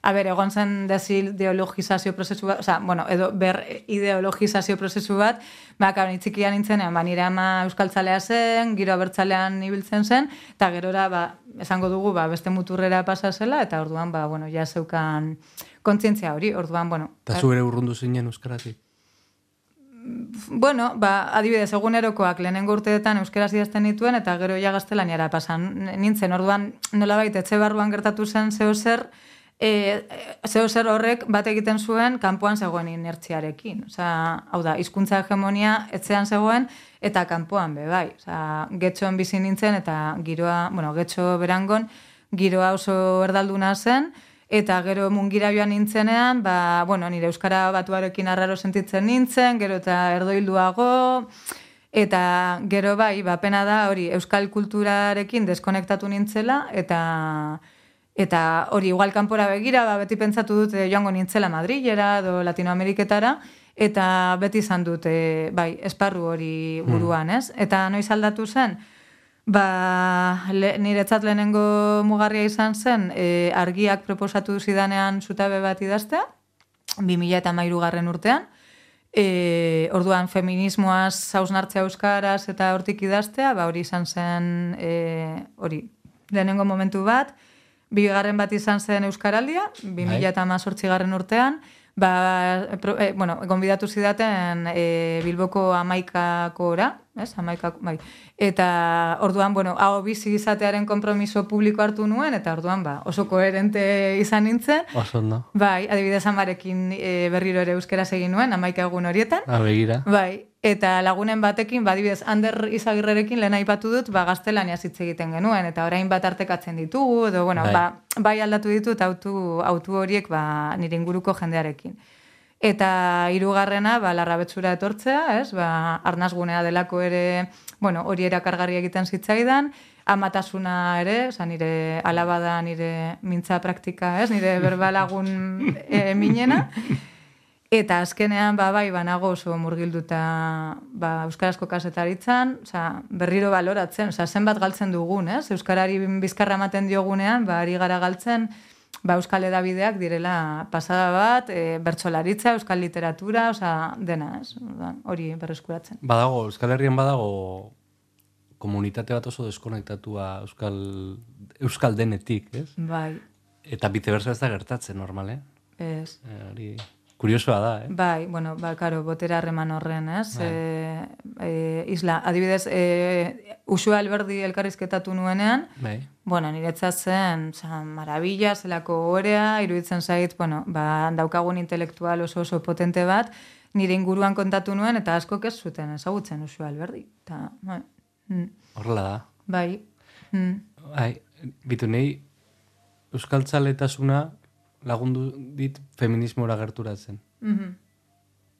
a ber, egon zen desideologizazio prozesu bat, oza, bueno, edo ber ideologizazio prozesu bat, ba, kabin itxikian nintzenean, ba, nire ama euskaltzalea zen, giro abertzalean ibiltzen zen, eta gerora, ba, esango dugu, ba, beste muturrera pasa zela, eta orduan, ba, bueno, ja zeukan kontzientzia hori, orduan, bueno. Eta zu ere urrundu zinen euskaratik? Bueno, ba, adibidez, egunerokoak lehenengo urteetan euskeraz idazten dituen, eta gero ja gaztelaniara pasan. Nintzen, orduan, nola baita, etxe barruan gertatu zen zeo zer, e, zeo zer horrek bat egiten zuen kanpoan zegoen inertziarekin. Osa, hau da, hizkuntza hegemonia etzean zegoen, eta kanpoan be, bai. Osa, getxoan bizi nintzen, eta giroa, bueno, getxo berangon, giroa oso erdalduna zen, Eta gero mungira joan nintzenean, ba, bueno, nire Euskara batuarekin arraro sentitzen nintzen, gero eta erdoilduago, eta gero bai, ba, pena da hori Euskal kulturarekin deskonektatu nintzela, eta eta hori igual kanpora begira, ba, beti pentsatu dute joango nintzela Madrilera edo Latinoameriketara, eta beti izan dute, bai, esparru hori buruan, mm. ez? Eta noiz aldatu zen, Ba, le, niretzat lehenengo mugarria izan zen, e, argiak proposatu zidanean zutabe bat idaztea, 2000 eta mairu garren urtean, e, orduan feminismoaz hausnartzea euskaraz eta hortik idaztea, ba, hori izan zen, e, hori, lehenengo momentu bat, bigarren bat izan zen euskaraldia, 2000 eta mazortzi garren urtean, ba, pro, e, bueno, gonbidatu zidaten e, Bilboko amaikako ora, ez, amaikako, bai. Eta orduan, bueno, hau bizi izatearen kompromiso publiko hartu nuen, eta orduan, ba, oso koherente izan nintzen. Oso, no? Bai, adibidez amarekin e, berriro ere euskera egin nuen, amaika egun horietan. Ah, begira. Bai, eta lagunen batekin, badibidez, Ander Izagirrerekin lehen aipatu dut, ba, gaztelania hitz egiten genuen, eta orain bat artekatzen ditugu, edo, bueno, bai. ba, bai aldatu ditut autu, autu horiek, ba, nire inguruko jendearekin. Eta hirugarrena ba, larrabetzura etortzea, ez, ba, arnazgunea delako ere, bueno, hori erakargarri egiten zitzaidan, amatasuna ere, oza, nire alabada, nire mintza praktika, ez, nire berbalagun e, minena, Eta azkenean ba bai banago oso murgilduta ba euskarazko kasetaritzan, osea berriro baloratzen, osea zenbat galtzen dugun, ez? Euskarari bizkarra ematen diogunean, ba ari gara galtzen ba euskal edabideak direla pasada bat, e, bertsolaritza, euskal literatura, osea dena, ez? Hori berreskuratzen. Badago Euskal Herrian badago komunitate bat oso deskonektatua euskal euskal denetik, ez? Bai. Eta viceversa ez da gertatzen normale. Ez. Eh, hori Kuriosoa da, eh? Bai, bueno, ba, karo, botera harreman horren, ez? Bai. E, e, isla, adibidez, e, usua alberdi elkarrizketatu nuenean, bai. bueno, niretza zen, zan, marabila, zelako orea, iruditzen zait, bueno, ba, daukagun intelektual oso oso potente bat, nire inguruan kontatu nuen, eta asko ez zuten ezagutzen usua alberdi. Ta, bai. Mm. Horrela da. Bai. Mm. Bai, bitu nahi, euskaltzaletasuna, lagundu dit feminismora gerturatzen. Mm -hmm.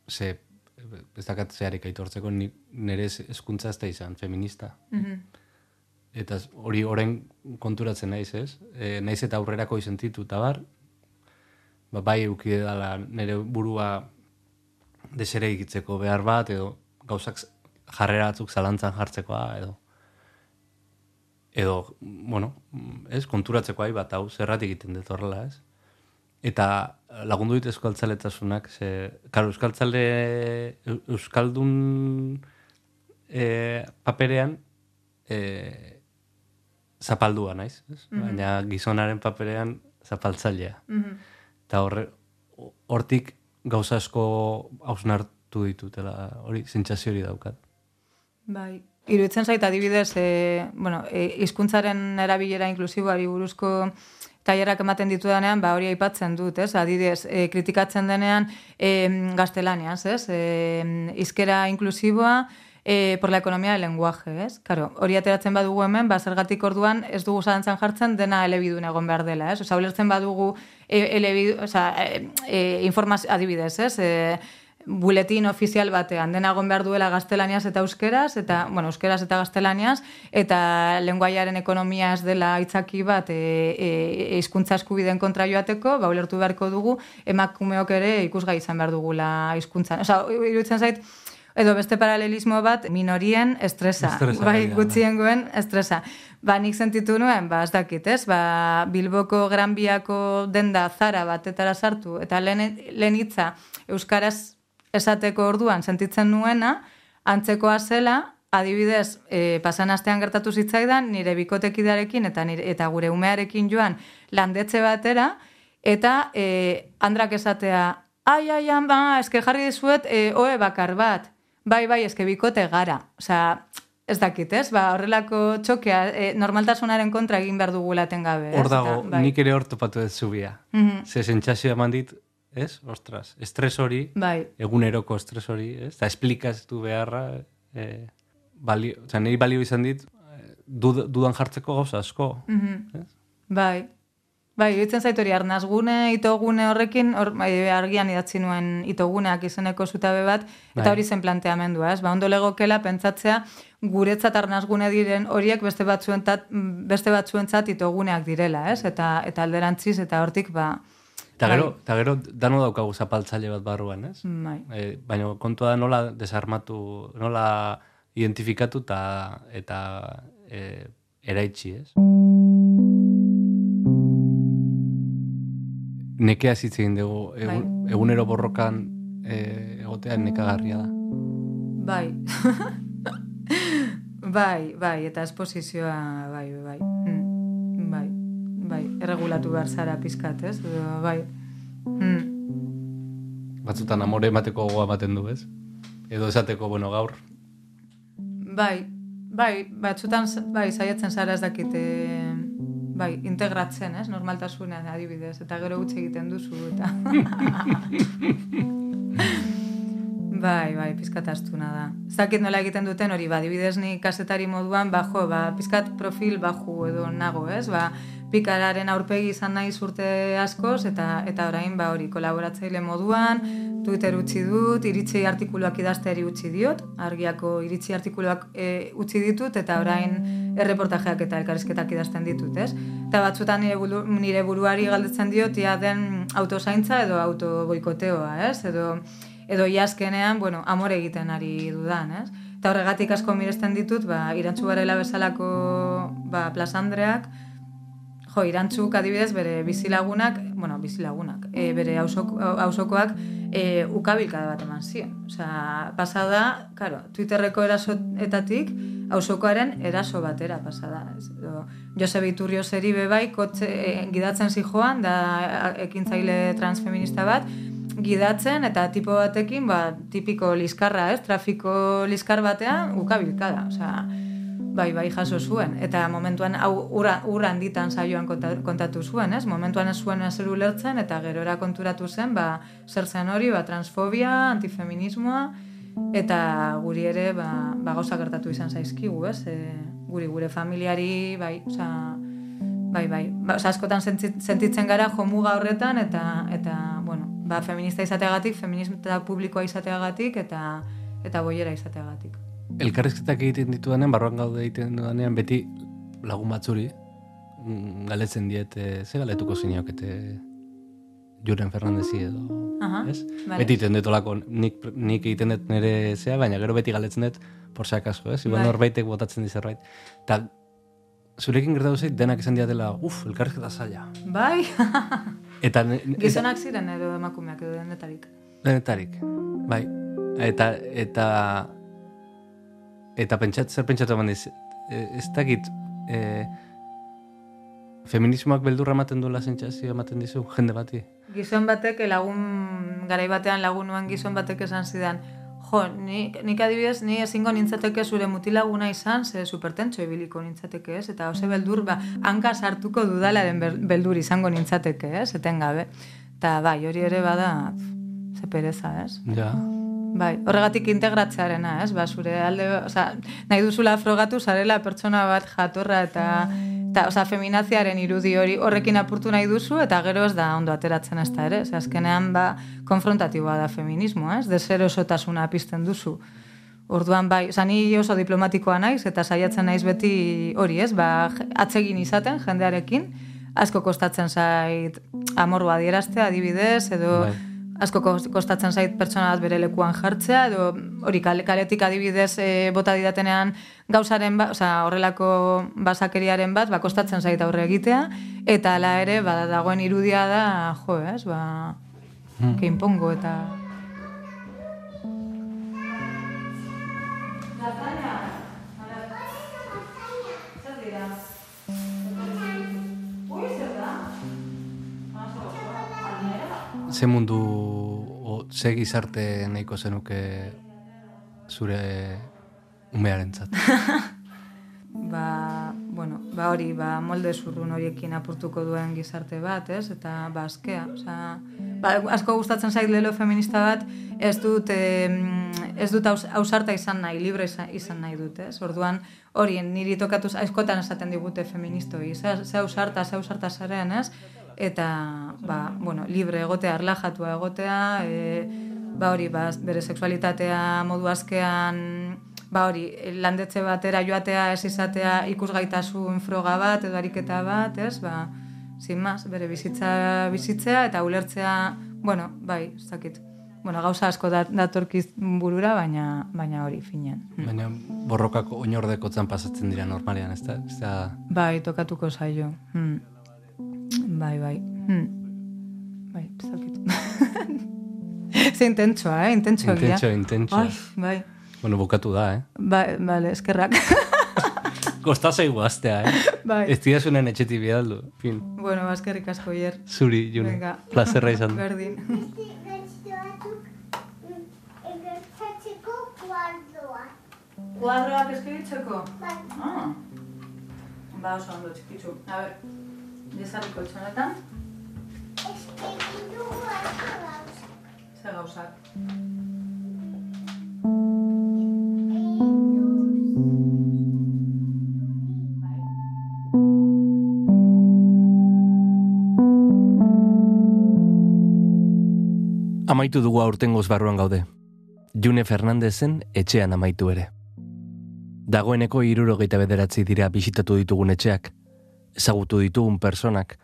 Ze, ez dakat zeharik aitortzeko, nire eskuntza ez da izan, feminista. Mm Eta hori oren konturatzen naiz, ez? E, naiz eta aurrerako izentitu, eta bar, ba, bai eukide dala nire burua desere egitzeko behar bat, edo gauzak jarrera batzuk zalantzan jartzekoa, edo edo, bueno, ez, konturatzeko ahi bat, hau, zerrat egiten dut horrela, ez? Eta lagundu dit euskaltzaletasunak, ze, karo, euskaltzale, euskaldun e, paperean e, zapaldua naiz, ez? Mm -hmm. baina gizonaren paperean zapaltzailea. Mm Eta horre, hortik gauza asko hausnartu ditutela, hori, zentsazio hori daukat. Bai, iruditzen zait adibidez, e, bueno, e, erabilera inklusiboari buruzko tailerak ematen ditu denean, ba hori aipatzen dut, ez? Adibidez, e, kritikatzen denean e, gaztelaniaz, ez? E, izkera inklusiboa, e, por la economía del lenguaje, ez? Claro, hori ateratzen badugu hemen, ba, zergatik orduan ez dugu zalantzan jartzen dena elebidun egon behar dela, ez? Osa, ulertzen badugu e, elebidun, osa, e, e, informazio, adibidez, ez? E, buletin ofizial batean, dena egon behar duela gaztelaniaz eta euskeraz, eta, bueno, euskeraz eta gaztelaniaz, eta lenguaiaren ekonomia ez dela itzaki bat e, e, izkuntza eskubideen kontra joateko, ba, ulertu beharko dugu, emakumeok ere ikusgai izan behar dugula izkuntza. Osa, iruditzen zait, Edo beste paralelismo bat, minorien estresa. estresa bai, gutxien guen estresa. Ba, nik sentitu nuen, ba, ez dakit, ez? Ba, Bilboko Granbiako denda zara batetara sartu, eta lehen, lehen itza Euskaraz esateko orduan sentitzen nuena, antzekoa zela, adibidez, e, pasan astean gertatu zitzaidan, nire bikotekidarekin eta, nire, eta gure umearekin joan landetxe batera, eta e, andrak esatea, ai, ai, ba, eske jarri dizuet, e, oe bakar bat, Bai, bai, eske bikote gara. Osea, ez dakit, ez? Ba, horrelako txokea, e, normaltasunaren kontra egin behar dugula tengabe. Hor dago, bai. nik ere hor topatu ez zubia. Mm -hmm. Ze sentsazioa mandit, ez? Ostras, estres hori, bai. eguneroko estres hori, ez? Eta esplikaztu beharra, e, balio, oza, nahi balio izan dit, e, dudan jartzeko gauza asko. Mm -hmm. Bai, Bai, iruditzen zait hori arnazgune, itogune horrekin, hor, bai, argian idatzi nuen itoguneak izeneko zutabe bat, eta bai. hori zen planteamendua, ez? Ba, ondo legokela pentsatzea, guretzat arnazgune diren horiek beste batzuentzat, beste batzuentzat itoguneak direla, ez? Eta, eta alderantziz, eta hortik, ba... Eta gero, bai. gero, dano daukagu zapaltzaile bat barruan, ez? Bai. E, baina kontua da nola desarmatu, nola identifikatu ta, eta e, eraitsi, ez? nekea zitzen dugu, egun, bai. egunero borrokan e, egotean nekagarria da. Bai. bai, bai, eta esposizioa, bai, bai, mm. Bai, erregulatu behar zara pizkat, ez? Bai. Mm. Batzutan amore emateko gogoa ematen du, ez? Edo esateko, bueno, gaur. Bai, bai, batzutan, bai, saiatzen zara ez dakite, bai, integratzen, ez, normaltasunean adibidez, eta gero utzi egiten duzu, eta... bai, bai, pizkat astuna da. Zakit nola egiten duten hori, ba, adibidez ni kasetari moduan, ba, jo, ba, pizkat profil baju edo nago, ez, ba, pikararen aurpegi izan nahi zurte askoz, eta eta orain ba hori kolaboratzaile moduan, Twitter utzi dut, iritsi artikuluak idazteari utzi diot, argiako iritsi artikuluak e, utzi ditut, eta orain erreportajeak eta elkarrizketak idazten ditut, ez? Eta batzutan nire, nire buruari galdetzen diot, ia den autozaintza edo autoboikoteoa, ez? Edo, edo iazkenean, bueno, amore egiten ari dudan, ez? Eta horregatik asko miresten ditut, ba, irantzu garela bezalako ba, plasandreak, Jo, irantzuk adibidez bere bizilagunak, bueno, bizilagunak, e, bere ausokoak e, ukabilka bat eman ziren. Osea, pasada, claro, Twitterreko erasoetatik ausokoaren eraso batera pasada. Josebe Iturrio zeri bebai, kotxe, e, gidatzen zijoan, da ekintzaile transfeminista bat, gidatzen eta tipo batekin, ba, tipiko liskarra, ez, trafiko liskar batean, ukabilka da. Osea, bai, bai jaso zuen. Eta momentuan, hau ura, ura handitan saioan kontatu zuen, ez? Momentuan ez zuen ezer ulertzen, eta gerora konturatu zen, ba, zer zen hori, ba, transfobia, antifeminismoa, eta guri ere, ba, ba gauza gertatu izan zaizkigu, ez? E, guri, gure familiari, bai, oza, bai, bai, ba, oza, askotan sentitzen gara jomuga horretan, eta, eta, bueno, ba, feminista izateagatik, feminista publikoa izateagatik, eta, eta boiera izateagatik elkarrizketak egiten ditudanean, barruan gaude egiten dudanean, beti lagun batzuri, mm, galetzen diet, ze galetuko ziniokete Juren Fernandezi edo, Aha, ez? Beti egiten dut olako, nik, nik egiten dut nire zea, baina gero beti galetzen dut, por si acaso, ez? Bai. norbaitek botatzen dizerbait. Eta zurekin gertatu zeit, denak esan diatela, uf, elkarrizketa zaila. Bai. eta, Gizonak ziren edo emakumeak edo denetarik. Denetarik, bai. Eta, eta eta pentsat, zer pentsatu eman diz, e, ez dakit, e, feminismoak beldurra ematen duela zentzazio ematen dizu, jende bati? Gizon batek, lagun, garai batean lagun nuen gizon batek esan zidan, jo, nik, nik adibidez, ni ezingo nintzateke zure mutilaguna izan, ze supertentxo ibiliko nintzateke, ez? Eta ose beldur, ba, hanka sartuko dudalaren beldur izango nintzateke, ez? Eten gabe. Eta bai, hori ere bada, ze pereza, ez? Ja. Bai, horregatik integratzearena, ez? Ba, zure alde, oza, nahi duzula frogatu zarela pertsona bat jatorra eta eta, oza, feminaziaren irudi hori horrekin apurtu nahi duzu eta gero ez da ondo ateratzen ez da ere, ez azkenean ba, konfrontatiboa da feminismo, ez? De zer osotasuna pizten duzu. Orduan bai, oza, ni oso diplomatikoa naiz eta saiatzen naiz beti hori, ez? Ba, atsegin izaten jendearekin, asko kostatzen zait amorua dieraztea adibidez, edo bai asko kostatzen zait pertsona bat bere lekuan jartzea, edo hori kaletik adibidez e, bota didatenean gauzaren, ba, oza, horrelako basakeriaren bat, ba, kostatzen zait aurre egitea, eta ala ere, ba, dagoen irudia da, jo, ez, ba, hmm. keinpongo, eta... ze mundu o ze gizarte nahiko zenuke zure umearen zat? ba, bueno, ba hori, ba, molde zurrun horiekin apurtuko duen gizarte bat, ez? Eta ba, askea, oza, ba, asko gustatzen zait lelo feminista bat, ez dut, ez dut ausarta izan nahi, libre izan, nahi dut, ez? Orduan, hori, niri tokatuz, aizkotan esaten digute feministoi, ze, ze ausarta, ze ausarta zaren, ez? Eta ba, bueno, libre egotea, erlajatua egotea, e, ba hori, ba, bere sexualitatea modu askean, ba hori, landetze batera joatea ez izatea ikusgaitasun froga bat edo ariketa bat, ez? Ba, sin más, bere bizitza bizitzea eta ulertzea, bueno, bai, ez dakit. Bueno, gauza asko dat, datorkiz burura, baina baina hori finean. Hmm. Baina borrokako oinordekotzan pasatzen dira normalean, ez da? Bai, tokatuko zaio. Hmm. Bai, bai. Hmm. Bai, zakit. Ze intentsoa, eh? Intentsoa. Intentsoa, intentsoa. Ai, bai. Bueno, bukatu da, eh? Bai, bale, eskerrak. Kosta zaigu aztea, eh? Bai. Ez tira zunen etxeti bidaldu. Fin. Bueno, ba, eskerrik asko hier. Zuri, June. Venga. Plazerra izan. Berdin. Kuadroak eskeritzeko? Bai. Ah. Ba, oso ondo txikitzu. A txonetan. Espegitu asko gauzak. Zer gauzak. Amaitu dugu aurtengoz barruan gaude. June Fernandezen etxean amaitu ere. Dagoeneko irurogeita bederatzi dira bisitatu ditugun etxeak, ezagutu ditugun personak,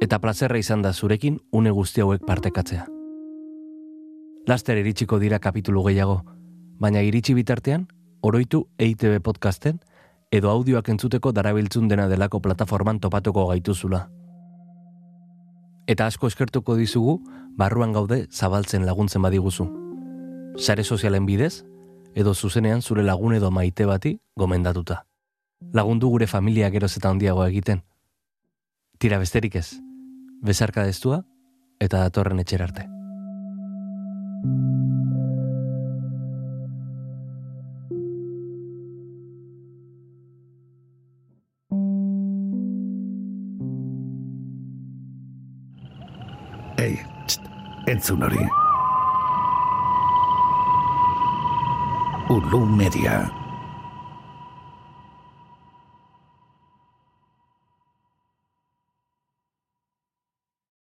eta plazerra izan da zurekin une guzti hauek partekatzea. Laster iritsiko dira kapitulu gehiago, baina iritsi bitartean, oroitu EITB podcasten, edo audioak entzuteko darabiltzun dena delako plataforman topatuko gaituzula. Eta asko eskertuko dizugu, barruan gaude zabaltzen laguntzen badiguzu. Sare sozialen bidez, edo zuzenean zure lagun edo maite bati gomendatuta lagundu gure familia geroz eta handiagoa egiten. Tira besterik ez, bezarka deztua eta datorren etxer arte. Ei, txt, entzun hori. Ulu Media.